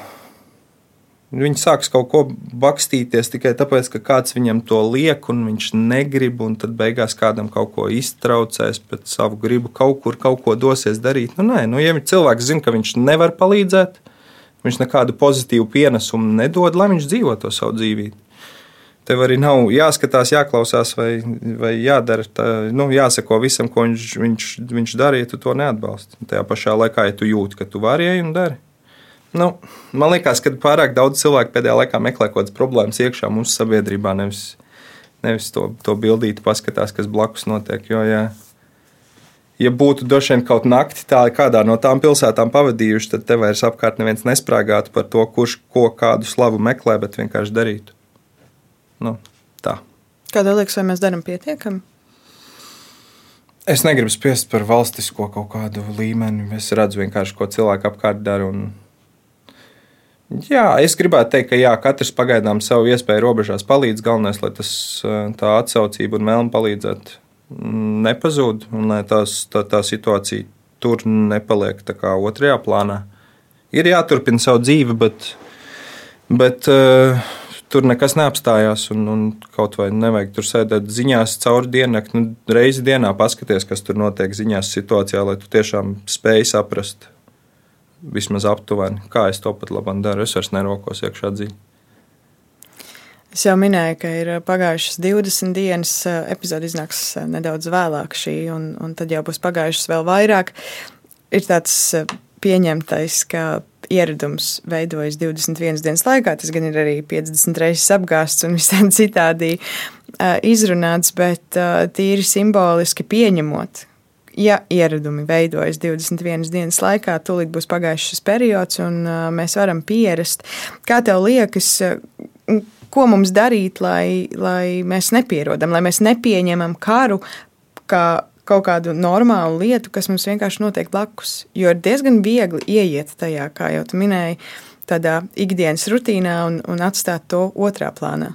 Viņi sāks kaut ko bakstīties tikai tāpēc, ka kāds viņam to liek, un viņš negrib, un tad beigās kādam kaut ko iztraucēs pēc savu gribu, kaut kur kaut ko dosies darīt. Nu, nē, nu, ja cilvēks zina, ka viņš nevar palīdzēt, viņš nekādu pozitīvu pienesumu nedod, lai viņš dzīvo to savu dzīvību. Tev arī nav jāskatās, jāklausās, vai, vai jādara, tā, nu, jāsako visam, ko viņš, viņš, viņš dara, ja tu to neatbalsti. Tajā pašā laikā, ja tu jūti, ka tu vari ej un dari. Nu, man liekas, ka pārāk daudz cilvēku pēdējā laikā meklē kaut kādas problēmas iekšā mūsu sabiedrībā, nevis, nevis to, to bildīti paskatās, kas blakus notiek. Jo, ja, ja būtu droši vien kaut nakti tā kādā no tām pilsētām pavadījuši, tad te vairs apkārt neviens nesprāgātu par to, kurš ko kādu slavu meklē, bet vienkārši darītu. Nu, tā. Kā tev liekas, vai mēs darām pietiekami? Es negribu spiest par valstisko kaut kādu līmeni. Es redzu vienkārši, ko cilvēki apkārt dara. Un... Jā, es gribētu teikt, ka jā, katrs pagaidām savu iespēju robežās palīdz. Galvenais, lai tas, tā atsaucība un vēlme palīdzēt nepazūd un lai tās, tā, tā situācija tur nepaliek otrajā plānā. Ir jāturpina savu dzīvi, bet, bet uh, tur nekas neapstājās. Un, un kaut vai nevajag tur sēdēt ziņās cauri diennakti. Nu, reizi dienā paskaties, kas tur notiek ziņās situācijā, lai tu tiešām spēj saprast vismaz aptuveni, kā es to pat labam daru. Es vairs nerokos iekšā dzīvē. Es jau minēju, ka ir pagājušas 20 dienas, epizode iznāks nedaudz vēlāk šī, un, un tad jau būs pagājušas vēl vairāk. Ir tāds pieņemtais, ka ieradums veidojas 21 dienas laikā. Tas gan ir arī 50 reizes apgāsts un visādi citādi izrunāts, bet tīri simboliski pieņemot. Ja ieradumi veidojas 21 dienas laikā, tūlīt būs pagājis šis periods, un mēs varam pierast. Kā tev liekas, ko mums darīt, lai, lai mēs nepierodam, lai mēs nepieņemam karu kā kaut kādu normālu lietu, kas mums vienkārši notiek blakus. Jo ir diezgan viegli ieiet tajā, kā jau tu minēji, tādā ikdienas rutīnā un, un atstāt to otrā plānā.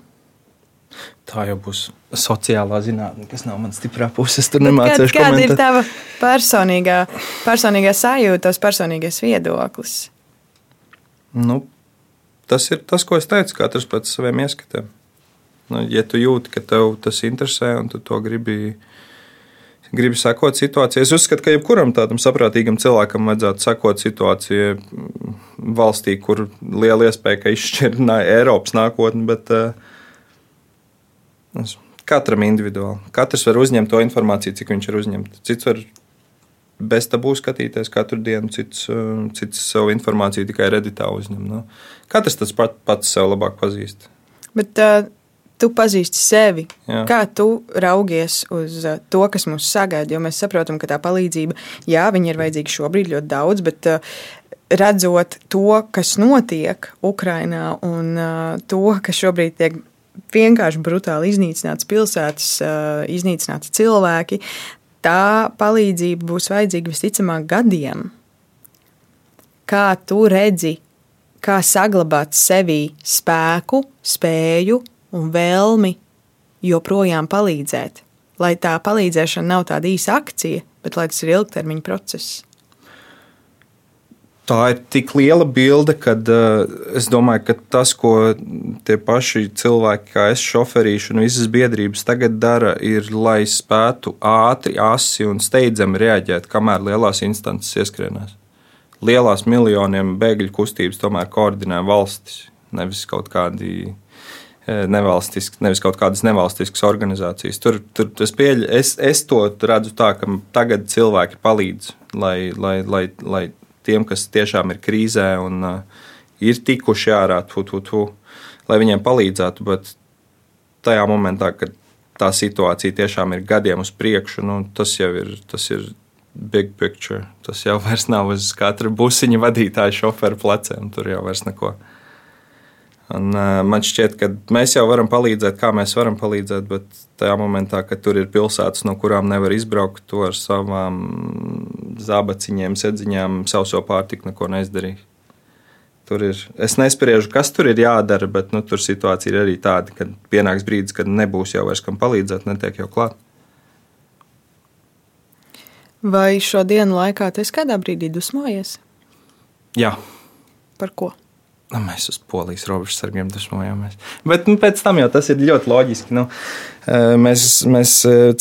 Tā jau būs sociālā zinātne, kas nav manas stiprā puses. Tur nemācīšu. Kāda komentēt. ir tava personīgā, personīgā sajūta, tavs personīgais viedoklis? Nu, tas ir tas, ko es teicu, katrs pēc saviem ieskatiem. Nu, ja tu jūti, ka tev tas interesē un tu to gribi gribi sekot situācijai. Es uzskatu, ka jebkuram tādam saprātīgam cilvēkam vajadzētu sekot situācijai valstī, kur liela iespēja, ka izšķir Eiropas nākotni, bet uh, katram individuāli. Katrs var uzņemt to informāciju, cik viņš ir uzņemts. Cits var bez tabū skatīties katru dienu, cits, uh, cits savu informāciju tikai redītā uzņem. Nu, katrs tas pat, pats sev labāk pazīst. Bet, uh tu pazīsti sevi. Jā. Kā tu raugies uz uh, to, kas mūs sagaida? Jo mēs saprotam, ka tā palīdzība, jā, viņa ir vajadzīga šobrīd ļoti daudz, bet uh, redzot to, kas notiek Ukrajinā un uh, to, kas šobrīd tiek vienkārši brutāli iznīcināts pilsētas, iznīcināti cilvēki, tā palīdzība būs vajadzīga visticamāk gadiem. Kā tu redzi, kā saglabāt sevī spēku, spēju un vēlmi joprojām palīdzēt. Lai tā palīdzēšana nav tāda īsa akcija, bet lai tas ir ilgtermiņa process. Tā ir tik liela bilde, ka uh, es domāju, ka tas, ko tie paši cilvēki, kā es šoferīšu un visas biedrības tagad dara, ir, lai spētu ātri, asi un steidzami reaģēt, kamēr lielās instances ieskrienās. Lielās miljoniem bēgļu kustības tomēr koordinē valstis, nevis kaut kādi Eh, nevalstisks, nevis kaut kādas nevalstiskas organizācijas. Tur, tur es, pieļ, es, es to redzu tā, ka tagad cilvēki palīdz, lai, lai, lai, lai tiem, kas tiešām ir krīzē un uh, ir tikuši ārā, tu, tu, tu, lai viņiem palīdzētu. Bet tajā momentā, kad tā situācija tiešām ir gadiem uz priekšu, nu, tas jau ir. Tas ir Big picture. Tas jau vairs nav uz katra busiņa vadītāja šoferu pleciem. Tur jau vairs neko. Un, uh, man šķiet, ka mēs jau varam palīdzēt, kā mēs varam palīdzēt, bet tajā momentā, kad tur ir pilsētas, no kurām nevar izbraukt, to ar savām zābaciņiem, sēdziņām, sauso pārtiku neko neizdarīt. Tur ir, es nespriežu, kas tur ir jādara, bet nu, tur situācija ir arī tāda, ka pienāks brīdis, kad nebūs jau vairs kam palīdzēt, netiek jau klāt. Vai šo dienu laikā tu esi kādā brīdī dusmojies? Jā. Par ko? Nu, mēs uz polijas robežsargiem dusmojāmies. Bet nu, pēc tam jau tas ir ļoti loģiski. Nu, mēs, mēs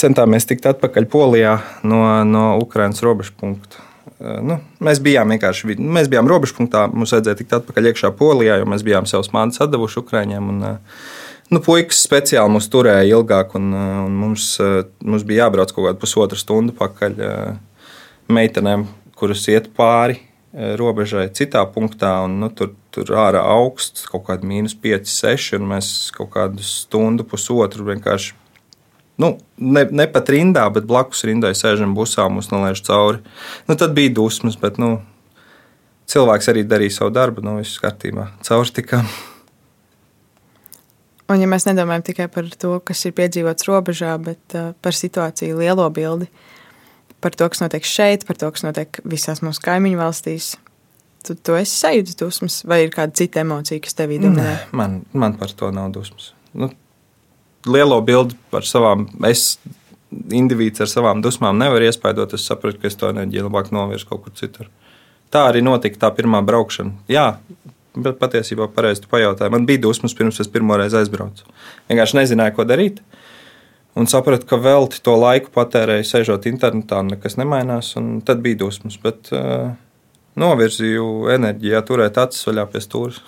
centāmies tikt atpakaļ Polijā no, no Ukraiņas robežu punkta. Nu, mēs bijām vienkārši mēs bijām robežpunktā. Mums vajadzēja tikt atpakaļ iekšā Polijā, jo mēs bijām savus mātes atdevuši Ukraiņiem. Un, nu, puikas speciāli mūs turēja ilgāk, un, un mums, mums bija jābrauc kaut kādu pusotru stundu pakaļ meitenēm, kuras iet pāri robežai citā punktā. Un, nu, tur, tur ārā augsts, kaut kāda mīnus 5, 6, un mēs kaut kādu stundu, pusotru vienkārši. Nu, ne, ne pat rindā, bet blakus rindai sēžam busā, mums nolaiž cauri. Nu, tad bija dusmas, bet nu, cilvēks arī darīja savu darbu, nu, viss kārtībā. Cauri tikām. Un, ja mēs nedomājam tikai par to, kas ir piedzīvots robežā, bet uh, par situāciju lielo bildi, par to, kas notiek šeit, par to, kas notiek visās mūsu kaimiņu valstīs, tu to esi sajūtis dusmas, vai ir kāda cita emocija, kas tevī dominē? Nē, man, man par to nav dusmas. Nu, lielo bildi par savām, es indivīds ar savām dusmām nevaru iespaidot. Es sapratu, ka es to enerģiju labāk novirzu kaut kur citur. Tā arī notika tā pirmā braukšana. Jā, Bet patiesībā pareizi pajautāja. Man bija dusmas pirms es pirmo reizi aizbraucu. Vienkārši nezināju, ko darīt. Un sapratu, ka velti to laiku patērēju, sēžot internetā, un nekas nemainās. Tad bija dusmas. Bet uh, novirzīju enerģiju, turēt acis vaļā pie stūres.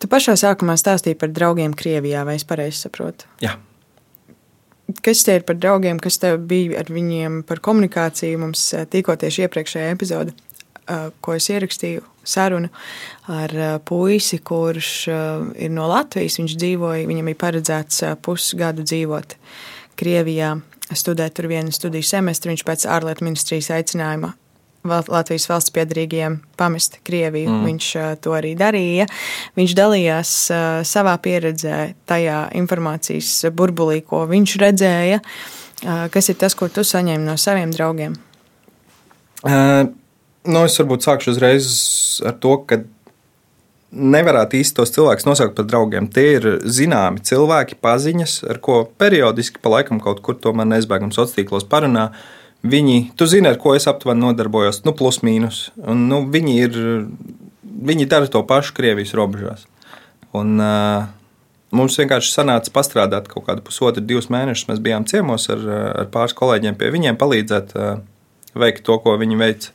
Tu pašā sākumā stāstīji par draugiem Krievijā, vai es pareizi saprotu? Jā. Kas tie ir par draugiem, kas tev bija ar viņiem par komunikāciju? Mums eh, tikko tieši iepriekšējā epizode ko es ierakstīju, sarunu ar puisi, kurš ir no Latvijas. Viņš dzīvoja, viņam bija paredzēts pusgadu dzīvot Krievijā, studēt tur vienu studiju semestri. Viņš pēc ārlietu ministrijas aicinājuma Latvijas valsts piedarīgajiem pamest Krieviju. Mm. Viņš to arī darīja. Viņš dalījās savā pieredzē, tajā informācijas burbulī, ko viņš redzēja. Kas ir tas, ko tu saņēmi no saviem draugiem? Uh, Nu, es varbūt sākšu uzreiz ar to, ka nevarētu īsti tos cilvēkus nosaukt par draugiem. Tie ir zināmi cilvēki, paziņas, ar ko periodiski pa laikam kaut kur tomēr neizbēgami sociālos tīklos parunā. Viņi, tu zini, ar ko es aptuveni nodarbojos, nu, plus mīnus. Un, nu, viņi, ir, viņi dara to pašu Krievijas robežās. Un, uh, mums vienkārši sanāca pastrādāt kaut kādu pusotru, divus mēnešus. Mēs bijām ciemos ar, ar pāris kolēģiem pie viņiem, palīdzēt uh, veikt to, ko viņi veica.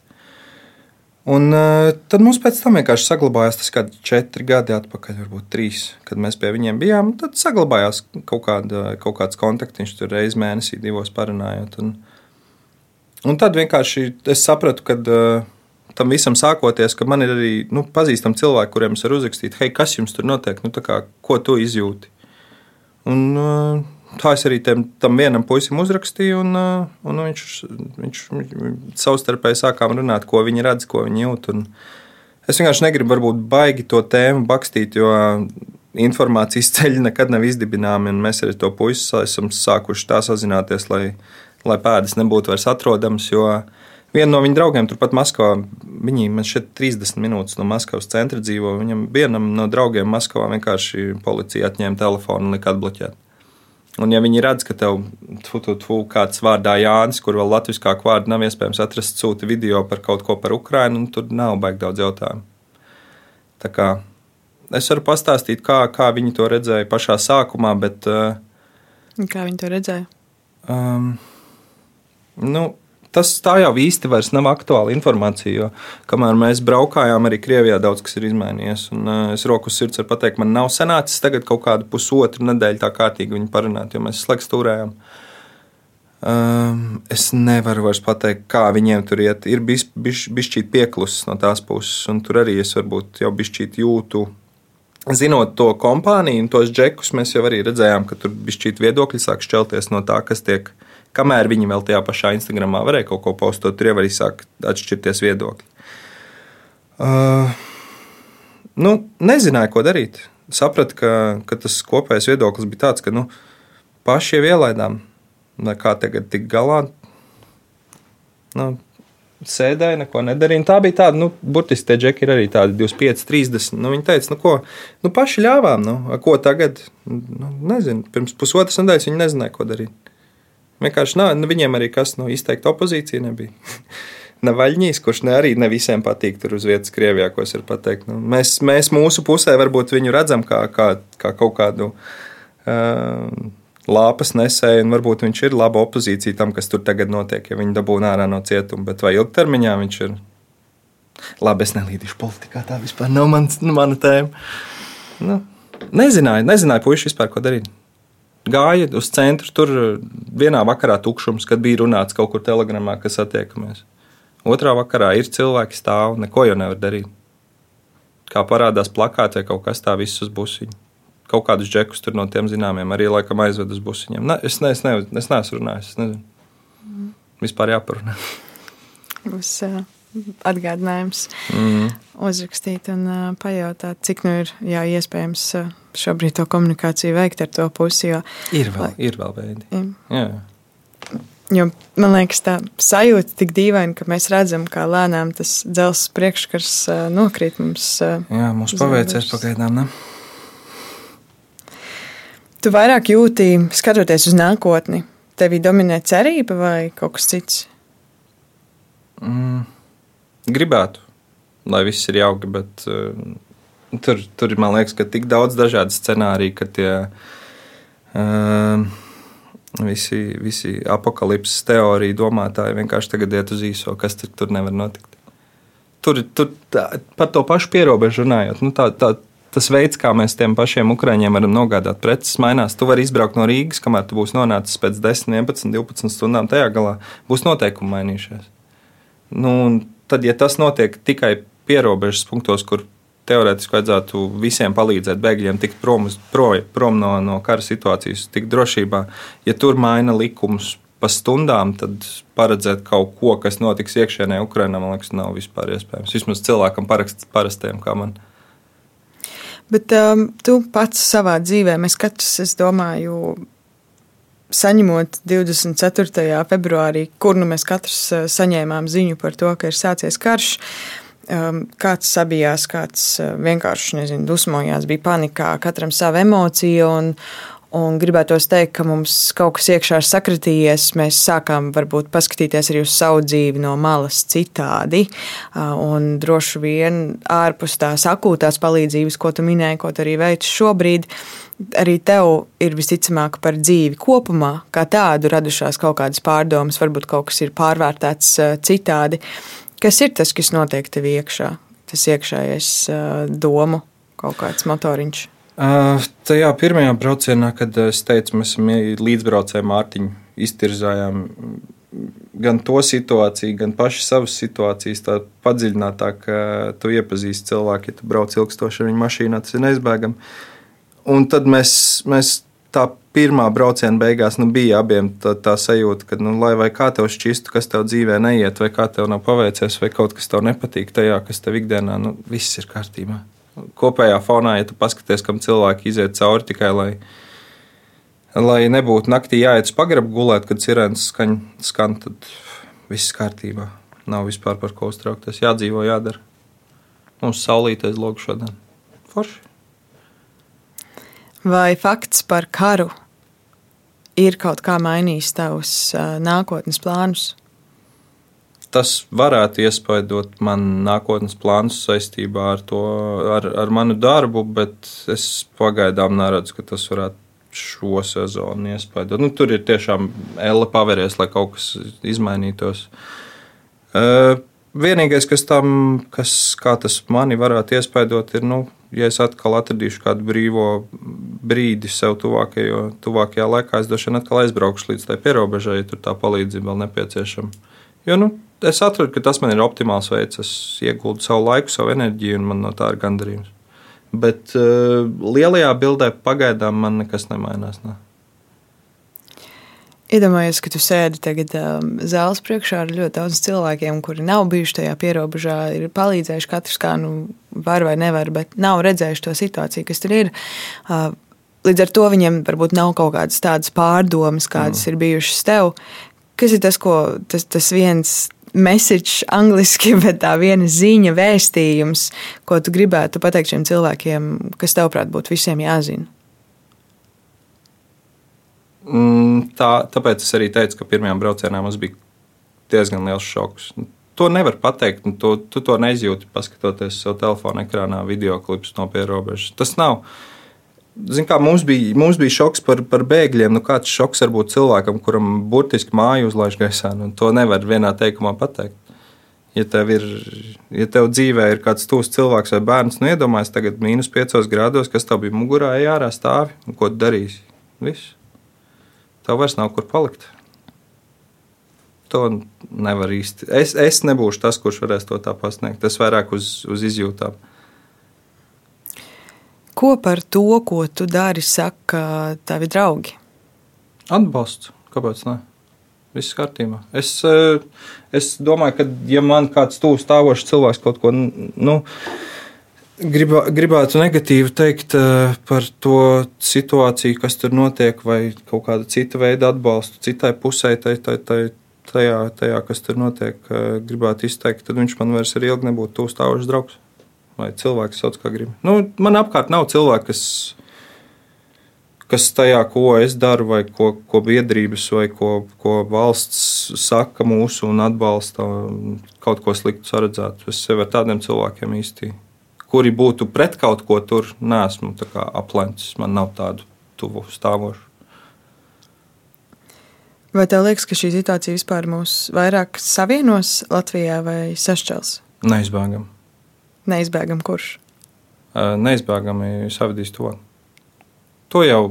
Un uh, tad mums pēc tam vienkārši saglabājās tas kādi četri gadi atpakaļ, varbūt trīs, kad mēs pie viņiem bijām. Tad saglabājās kaut, kāda, kaut kāds kontaktiņš tur reizes mēnesī, divos parunājot. Un, un tad vienkārši es sapratu, ka uh, tam visam sākoties, ka man ir arī nu, pazīstami cilvēki, kuriem es varu uzrakstīt, hei, kas jums tur notiek, nu, kā, ko tu izjūti. Un, uh, tā es arī tam, tam vienam puisim uzrakstīju, un, uh, un viņš, viņš, viņš savstarpēji sākām runāt, ko viņi redz, ko viņi jūt. Es vienkārši negribu varbūt baigi to tēmu bakstīt, jo informācijas ceļi nekad nav izdibināmi, un mēs arī to puisi esam sākuši tā sazināties, lai, lai pēdas nebūtu vairs atrodamas. Viena no viņa draugiem, turpat Maskavā, viņi man šeit 30 minūtes no Maskavas centra dzīvo. Viņam vienam no draugiem Maskavā vienkārši policija atņēma telefonu un lika atbloķēt. Un, ja viņi redz, ka tev tu, tu, tu, kāds vārdā Jānis, kur vēl latviešu vārdu nav iespējams atrast, sūta video par kaut ko par Ukrajinu, nu, tur nav baigi daudz jautājumu. Tā kā es varu pastāstīt, kā, kā viņi to redzēja pašā sākumā, bet. Uh, kā viņi to redzēja? Um, nu, tas tā jau īsti vairs nav aktuāla informācija. Jo kamēr mēs braukājām, arī Krievijā daudz kas ir izmainījies. Un, uh, es roku sirds varu pateikt, man nav sanācis tagad kaut kādu pusotru nedēļu tā kārtīgi viņu parunāt, jo mēs slēgts turējām. Um, es nevaru vairs pateikt, kā viņiem tur iet. Ir bijis bišķīt pieklusis no tās puses, un tur arī es varbūt jau bišķīt jūtu. Zinot to kompāniju un tos džekus, mēs jau arī redzējām, ka tur bišķīt viedokļi sāk šķelties no tā, kas tiek uh, kamēr viņi vēl tajā pašā Instagramā varēja kaut ko postot, tur jau arī sāk atšķirties viedokļi. Uh, nu, nezināju, ko darīt. Sapratu, ka, ka tas kopējais viedoklis bija tāds, ka nu, paši jau ielaidām, kā tagad tik galā. Nu, sēdēja, neko nedarīja. Tā bija tāda, nu, burtiski tie džeki ir arī tādi 25, 30. Nu, viņi teica, nu, ko, nu, paši ļāvām, nu, ko tagad, nu, nezinu, pirms pusotras nedēļas viņi nezināja, ko darīt. Vienkārši nav, nu, viņiem arī kas no izteikta opozīcija nebija. Navaļņīs, kurš ne arī ne visiem patīk tur uz vietas Krievijā, ko es varu pateikt. Nu, mēs, mēs mūsu pusē varbūt viņu redzam kā, kā, kā kaut kādu uh, lāpas nesēju, un varbūt viņš ir laba opozīcija tam, kas tur tagad notiek, ja viņi dabūna ārā no cietuma. Bet vai ilgtermiņā viņš ir? Labi, es nelīdīšu politikā, tā vispār nav mans, nu, mana tēma. Nu, nezināju, nezināju puiši vispār, ko darīt gāja uz centru. Tur vienā vakarā tukšums, kad bija runāts kaut kur telegramā, kas attiekamies. Otrā vakarā ir cilvēki stāv, neko jau nevar darīt. Kā parādās plakātē, kaut kas tā viss uz busiņu. Kaut kādus džekus tur no tiem zināmiem arī laikam aizved uz busiņiem. Ne, es, ne, es, ne, es neesmu runājis. Es nezinu. Mm. Vispār jāparunā. Būs uh, atgādinājums mm. uzrakstīt un uh, pajautāt, cik nu ir jā, iespējams uh, šobrīd to komunikāciju veikt ar to pusi. Jo, ir vēl, lai, ir vēl veidi. Jā. Jā. Jo, man liekas, tā sajūta tik dīvaina, ka mēs redzam, kā lēnām tas dzelzs priekškars uh, nokrīt mums. Uh, Jā, mums paveicies pagaidām. Ne? Tu vairāk jūti, skatoties uz nākotni, tevī dominē cerība vai kaut kas cits? Mm, gribētu, lai viss ir jauki, bet uh, tur, tur man liekas, ka tik daudz dažādu scenāriju, ka tie. Uh, Visi, visi apakalipses teoriju domātāji vienkārši tagad iet uz īso, kas tur, tur nevar notikt. Tur, tur tā, par to pašu pierobežu runājot, nu, tā, tā, tas veids, kā mēs tiem pašiem ukrāņiem varam nogādāt preces, mainās. Tu vari izbraukt no Rīgas, kamēr tu būsi nonācis pēc 10, 11, 12 stundām. Tajā galā būs noteikumi mainījušies. Nu, tad, ja tas notiek tikai pierobežas punktos, kur teorētiski vajadzētu visiem palīdzēt bēgļiem tikt prom, pro, prom no, no kara situācijas, tikt drošībā. Ja tur maina likumus pa stundām, tad paredzēt kaut ko, kas notiks iekšēnē Ukrainā, man liekas, nav vispār iespējams. Vismaz cilvēkam parakst, parastiem kā man. Bet um, tu pats savā dzīvē, mēs katrs, es domāju, saņemot 24. februārī, kur nu mēs katrs uh, saņēmām ziņu par to, ka ir sācies karš, uh, kāds sabijās, kāds uh, vienkārši nezinu, dusmojās, bija panikā, katram sava emocija. Un, un gribētos teikt, ka mums kaut kas iekšā ir sakritījies. Mēs sākām varbūt paskatīties arī uz savu dzīvi no malas citādi. Uh, un droši vien ārpus tās akūtās palīdzības, ko tu minēji, ko tu arī veici šobrīd, arī tev ir visticamāk par dzīvi kopumā, kā tādu radušās kaut kādas pārdomas, varbūt kaut kas ir pārvērtēts uh, citādi. Kas ir tas, kas notiek tev iekšā? Tas iekšējais domu kaut kāds motoriņš. Uh, tajā pirmajā braucienā, kad es teicu, mēs esam līdzbraucēji Mārtiņu, iztirzājām gan to situāciju, gan pašu savas situācijas, tā padziļinātāk, ka tu iepazīsti cilvēku, ja tu brauc ilgstoši ar viņu mašīnā, tas ir neizbēgami. Un tad mēs, mēs tā pirmā brauciena beigās nu, bija abiem tā, tā sajūta, ka, nu, lai vai kā tev šķistu, kas tev dzīvē neiet, vai kā tev nav paveicies, vai kaut kas tev nepatīk tajā, kas tev ikdienā, nu, viss ir kārtībā. Kopējā fonā, ja tu paskaties, kam cilvēki iziet cauri tikai lai, lai nebūtu naktī jāiet uz pagrabu gulēt, kad sirēnas skan, skan, tad viss kārtībā. Nav vispār par ko uztraukties. Jādzīvo, jādara. Mums saulītais logs šodien. Forši. Vai fakts par karu ir kaut kā mainījis tavus nākotnes plānus? Tas varētu iespaidot man nākotnes plānus saistībā ar, to, ar, ar manu darbu, bet es pagaidām neredzu, ka tas varētu šo sezonu iespaidot. Nu, tur ir tiešām elle paveries, lai kaut kas izmainītos. Uh, vienīgais, kas tam, kas, tas mani varētu iespaidot, ir, nu, ja es atkal atradīšu kādu brīvo brīdi sev tuvākajo, tuvākajā laikā, es droši vien atkal aizbraukšu līdz tai pierobežai, ja tur tā palīdzība vēl nepieciešama. Jo nu, es atradu, ka tas man ir optimāls veids. Es ieguldu savu laiku, savu enerģiju, un man no tā ir gandarījums. Bet uh, lielajā bildē pagaidām man nekas nemainās. Ne. Iedomājieties, ka tu sēdi tagad um, zāles priekšā ar ļoti daudziem cilvēkiem, kuri nav bijuši tajā pierobežā, ir palīdzējuši katrs, kā nu var vai nevar, bet nav redzējuši to situāciju, kas tur ir. Uh, līdz ar to viņiem varbūt nav kaut kādas tādas pārdomas, kādas mm. ir bijušas tev. Kas ir tas, ko tas, tas viens message angliski, bet tā viena ziņa, vēstījums, ko tu gribētu pateikt šiem cilvēkiem, kas tevprāt būtu visiem jāzina? Mm, tā, tāpēc es arī teicu, ka pirmajā braucienā mums bija diezgan liels šoks. To nevar pateikt, un to, tu to neizjūti, paskatoties savu telefona ekrānā, video klipus no pierobežas. Tas nav. Zin kā, mums, bija, mums bija šoks par, par bēgļiem. Nu, kāds šoks var būt cilvēkam, kuram burtiski māju uzlaiž gaisā? Nu, to nevar vienā teikumā pateikt. Ja tev, ir, ja tev dzīvē ir kāds tūs cilvēks vai bērns, nu iedomājies, tagad mīnus 5 grādos, kas tev bija mugurā, ejā stāvi un ko darīsi? Viss tev vairs nav kur palikt. To nevar īsti. Es, es nebūšu tas, kurš varēs to tā pasniegt. Tas vairāk uz, uz izjūtām. Ko par to, ko tu dari, saka tavi draugi? Atbalsts. Kāpēc ne? Viss kārtībā. Es, eh, es domāju, ka, ja man kāds tūs stāvošs cilvēks kaut ko, nu, Gribā, gribētu negatīvi teikt uh, par to situāciju, kas tur notiek, vai kaut kāda cita veida atbalstu citai pusē, tai, tai, tai, tajā, tajā, kas tur notiek. Uh, gribētu izteikt, tad viņš man vairs ir ilgi nebūtu tūs stāvošs draugs vai cilvēks, sauc kā grib. Nu, man apkārt nav cilvēku, kas, kas tajā, ko es daru, vai ko, ko biedrības, vai ko, ko valsts saka mūsu un atbalsta, kaut ko sliktu saredzētu. Es sevi ar tādiem cilvēkiem īsti kuri būtu pret kaut ko tur, nesmu aplencis. Man nav tādu tuvu stāvošu. Vai tev liekas, ka šī situācija vispār mūs vairāk savienos Latvijā vai sašķels? Neizbēgam. Neizbēgam kurš? Neizbēgami savadīs to. To jau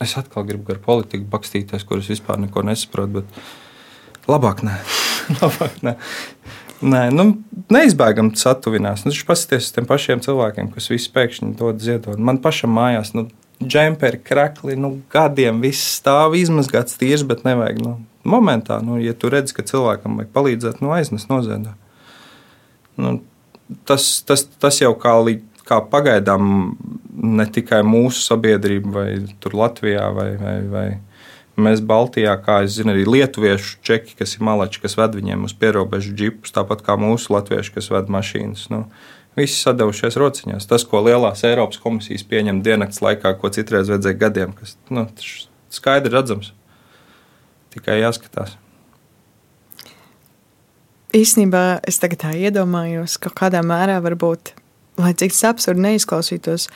es atkal gribu ar politiku bakstīties, kuras vispār neko nesaprotu, bet labāk nē. labāk nē. Nē, nu, neizbēgami satuvinās. Nu, Paskaties uz tiem pašiem cilvēkiem, kas visi pēkšņi dod ziedot. Man pašam mājās, nu, džemperi, krekli, nu, gadiem viss stāv izmazgāts tīrs, bet nevajag. Nu, momentā, nu, ja tu redz, ka cilvēkam vajag palīdzēt, nu, aiznes noziedā. Nu, tas, tas, tas jau kā, kā pagaidām ne tikai mūsu sabiedrība, vai Latvijā, vai, vai, vai Mēs Baltijā, kā es zinu, arī lietuviešu čeki, kas ir malači, kas ved viņiem uz pierobežu džipus, tāpat kā mūsu latvieši, kas ved mašīnas. Nu, visi sadevušies rociņās. Tas, ko lielās Eiropas komisijas pieņem diennakts laikā, ko citreiz vajadzēja gadiem, kas nu, skaidri redzams. Tikai jāskatās. Īsnībā es tagad tā iedomājos, ka kādā mērā varbūt, lai cik tas absurdi neizklausītos,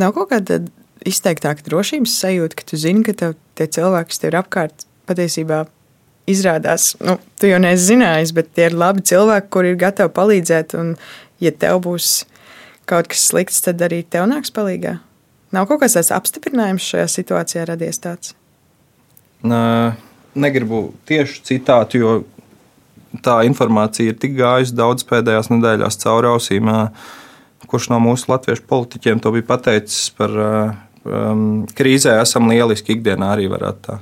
nav kaut kāda izteiktāka drošības sajūta, ka tu zini, ka tev tie cilvēki, kas tev ir apkārt, patiesībā izrādās, nu, tu jau neesi zinājis, bet tie ir labi cilvēki, kuri ir gatavi palīdzēt. Un, ja tev būs kaut kas slikts, tad arī tev nāks palīdzīgā. Nav kaut kāds tāds apstiprinājums šajā situācijā radies tāds. Nē, negribu tieši citātu, jo tā informācija ir tik gājusi daudz pēdējās nedēļās cauri ausīm. Kurš no mūsu latviešu politiķiem to bija pateicis par um, krīzē esam lieliski ikdienā arī varētu tā.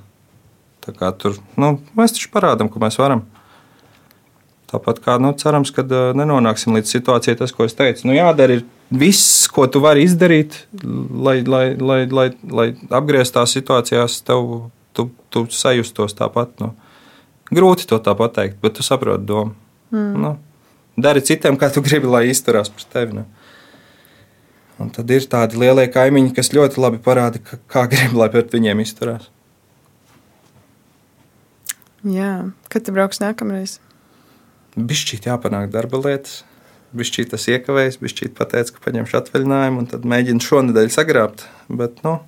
Tā kā tur nu, mēs taču parādām, ka mēs varam. Tāpat kā nu, cerams, ka uh, nenonāksim līdz situācijai, tas, ko es teicu. Nu, jādara viss, ko tu vari izdarīt, lai, lai, lai, lai, lai apgrieztās situācijās tev, tu, tu sajustos tāpat. Nu. Grūti to tā pateikt, bet tu saproti domu. Mm. Nu, dari citiem, kā tu gribi, lai izturās pret tevi. Nu. Un tad ir tādi lielie kaimiņi, kas ļoti labi parāda, ka, kā grib, lai pret viņiem izturās. Jā, kad tu brauks nākamreiz? Bišķīt jāpanāk darba lietas, bišķīt tas iekavējas, bišķīt pateica, ka paņemšu atvaļinājumu un tad mēģinu šonadēļ sagrābt. Bet, nu,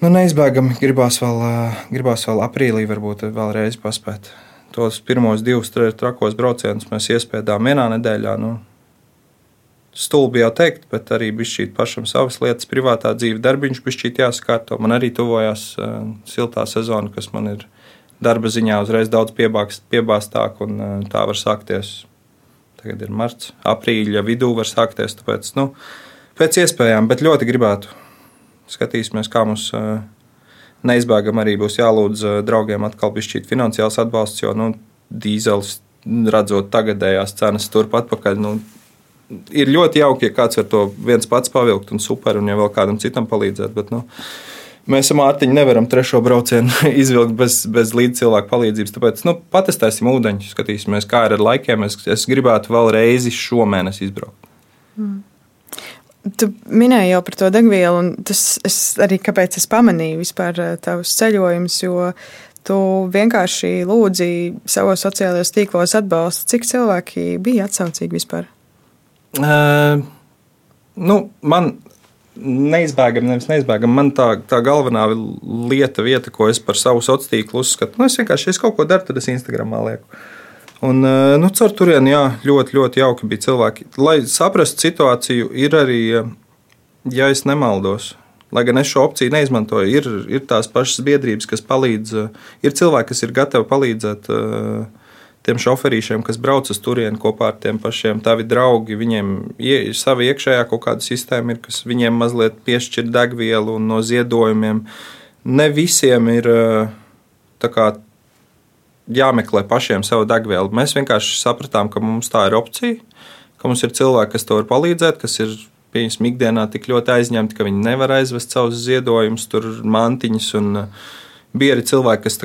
nu neizbēgami gribās vēl, gribās vēl aprīlī varbūt vēlreiz paspēt. Tos pirmos divus trakos braucienus mēs iespējām vienā nedēļā. Nu, stulbi jau teikt, bet arī bija pašam savas lietas, privātā dzīve, darbiņš bija jāsakārto. Man arī tuvojās uh, siltā sezona, kas man ir darba ziņā uzreiz daudz piebāztāk, un uh, tā var sākties. Tagad ir marts, aprīļa vidū var sākties. Tāpēc, nu, pēc iespējām, bet ļoti gribētu. Skatīsimies, kā mums uh, neizbēgami arī būs jālūdz draugiem atkal piešķirt finansiāls atbalsts, jo nu, dīzels, redzot tagadējās cenas turpat atpakaļ, nu, ir ļoti jauki, ja kāds var to viens pats pavilkt un super, un ja vēl kādam citam palīdzēt. Bet, nu, mēs ar Mārtiņu nevaram trešo braucienu izvilkt bez, bez līdzcilvēku palīdzības. Tāpēc nu, patestēsim ūdeņus, skatīsimies, kā ir ar laikiem. Es, es gribētu vēl reizi šomēnes izbraukt. Mm. Tu minēji jau par to degvielu, un tas arī kāpēc es pamanīju vispār tavus ceļojumus, jo tu vienkārši lūdzi savos sociālajos tīklos atbalstu. Cik cilvēki bija atsaucīgi vispār? Nu, man neizbēgami, nevis neizbēgami. Man tā, tā galvenā lieta, vieta, ko es par savu sociālo tīklu uzskatu, nu, es vienkārši, es kaut ko daru, tad es Instagramā lieku. Un, nu, caur turieni, jā, ļoti, ļoti jauki bija cilvēki. Lai saprastu situāciju, ir arī, ja es nemaldos, lai gan es šo opciju neizmantoju, ir, ir tās pašas biedrības, kas palīdz, ir cilvēki, kas ir gatavi palīdzēt. Uh, tiem šoferīšiem, kas brauc uz turieni kopā ar tiem pašiem tavi draugi, viņiem ir sava iekšējā kaut kāda sistēma, ir, kas viņiem mazliet piešķir degvielu no ziedojumiem. Ne visiem ir kā, jāmeklē pašiem savu degvielu. Mēs vienkārši sapratām, ka mums tā ir opcija, ka mums ir cilvēki, kas to var palīdzēt, kas ir pieņemsim ikdienā tik ļoti aizņemti, ka viņi nevar aizvest savus ziedojumus, tur mantiņus. Un, bija arī cilvēki, kas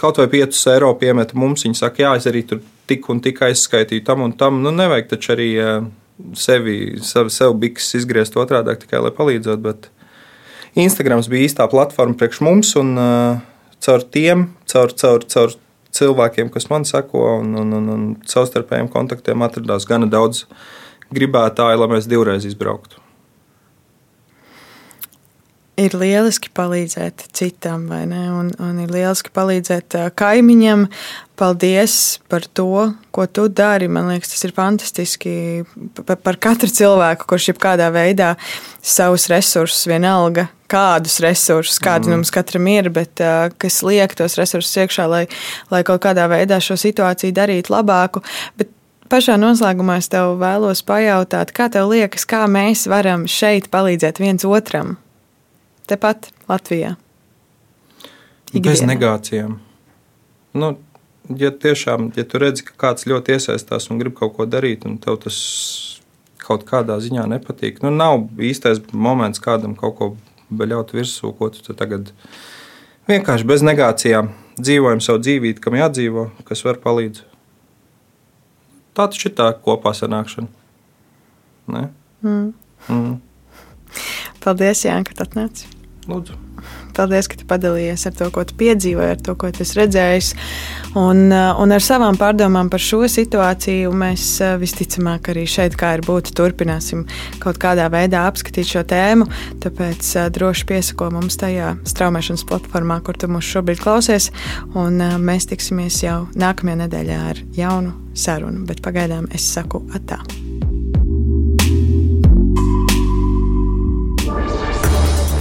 kaut vai 5 eiro piemeta mums, viņi saka, jā, es arī tur tik un tik aizskaitīju tam un tam. Nu, nevajag taču arī eh, sevi, sev, sev biks izgriezt otrādi, tikai lai palīdzētu. Bet Instagrams bija īstā platforma priekš mums, un uh, caur tiem, caur, caur, caur cilvēkiem, kas man seko, un, un, un, un savstarpējiem kontaktiem atradās gana daudz gribētāju, lai mēs divreiz izbrauktu ir lieliski palīdzēt citam, vai ne? Un, un ir lieliski palīdzēt kaimiņam. Paldies par to, ko tu dari. Man liekas, tas ir fantastiski. Par, katru cilvēku, kurš jebkādā veidā savus resursus, vienalga kādus resursus, kādi mm. mums katram ir, bet kas liek tos resursus iekšā, lai, lai kaut kādā veidā šo situāciju darītu labāku. Bet Pašā noslēgumā es tev vēlos pajautāt, kā tev liekas, kā mēs varam šeit palīdzēt viens otram? Tepat Latvijā. Ikdienā. Bez negācijām. Nu, ja tiešām, ja tu redzi, ka kāds ļoti iesaistās un grib kaut ko darīt, un tev tas kaut kādā ziņā nepatīk, nu, nav īstais moments kādam kaut ko beļaut virsū, ko tu tagad vienkārši bez negācijām dzīvojam savu dzīvību, kam jādzīvo, kas var palīdzēt. Tā taču ir tā kopā sanākšana. Ne? Mm. Mm. Paldies, Jānis, ka atnāci! Lūdzu. Paldies, ka padalījies ar to, ko tu piedzīvoji, ar to, ko tu esi redzējis. Un, uh, un ar savām pārdomām par šo situāciju mēs uh, visticamāk arī šeit, kā ir būt, turpināsim kaut kādā veidā apskatīt šo tēmu. Tāpēc uh, droši piesako mums tajā straumēšanas platformā, kur tu mūs šobrīd klausies. Un mēs tiksimies jau nākamajā nedēļā ar jaunu sarunu. Bet pagaidām es saku atā.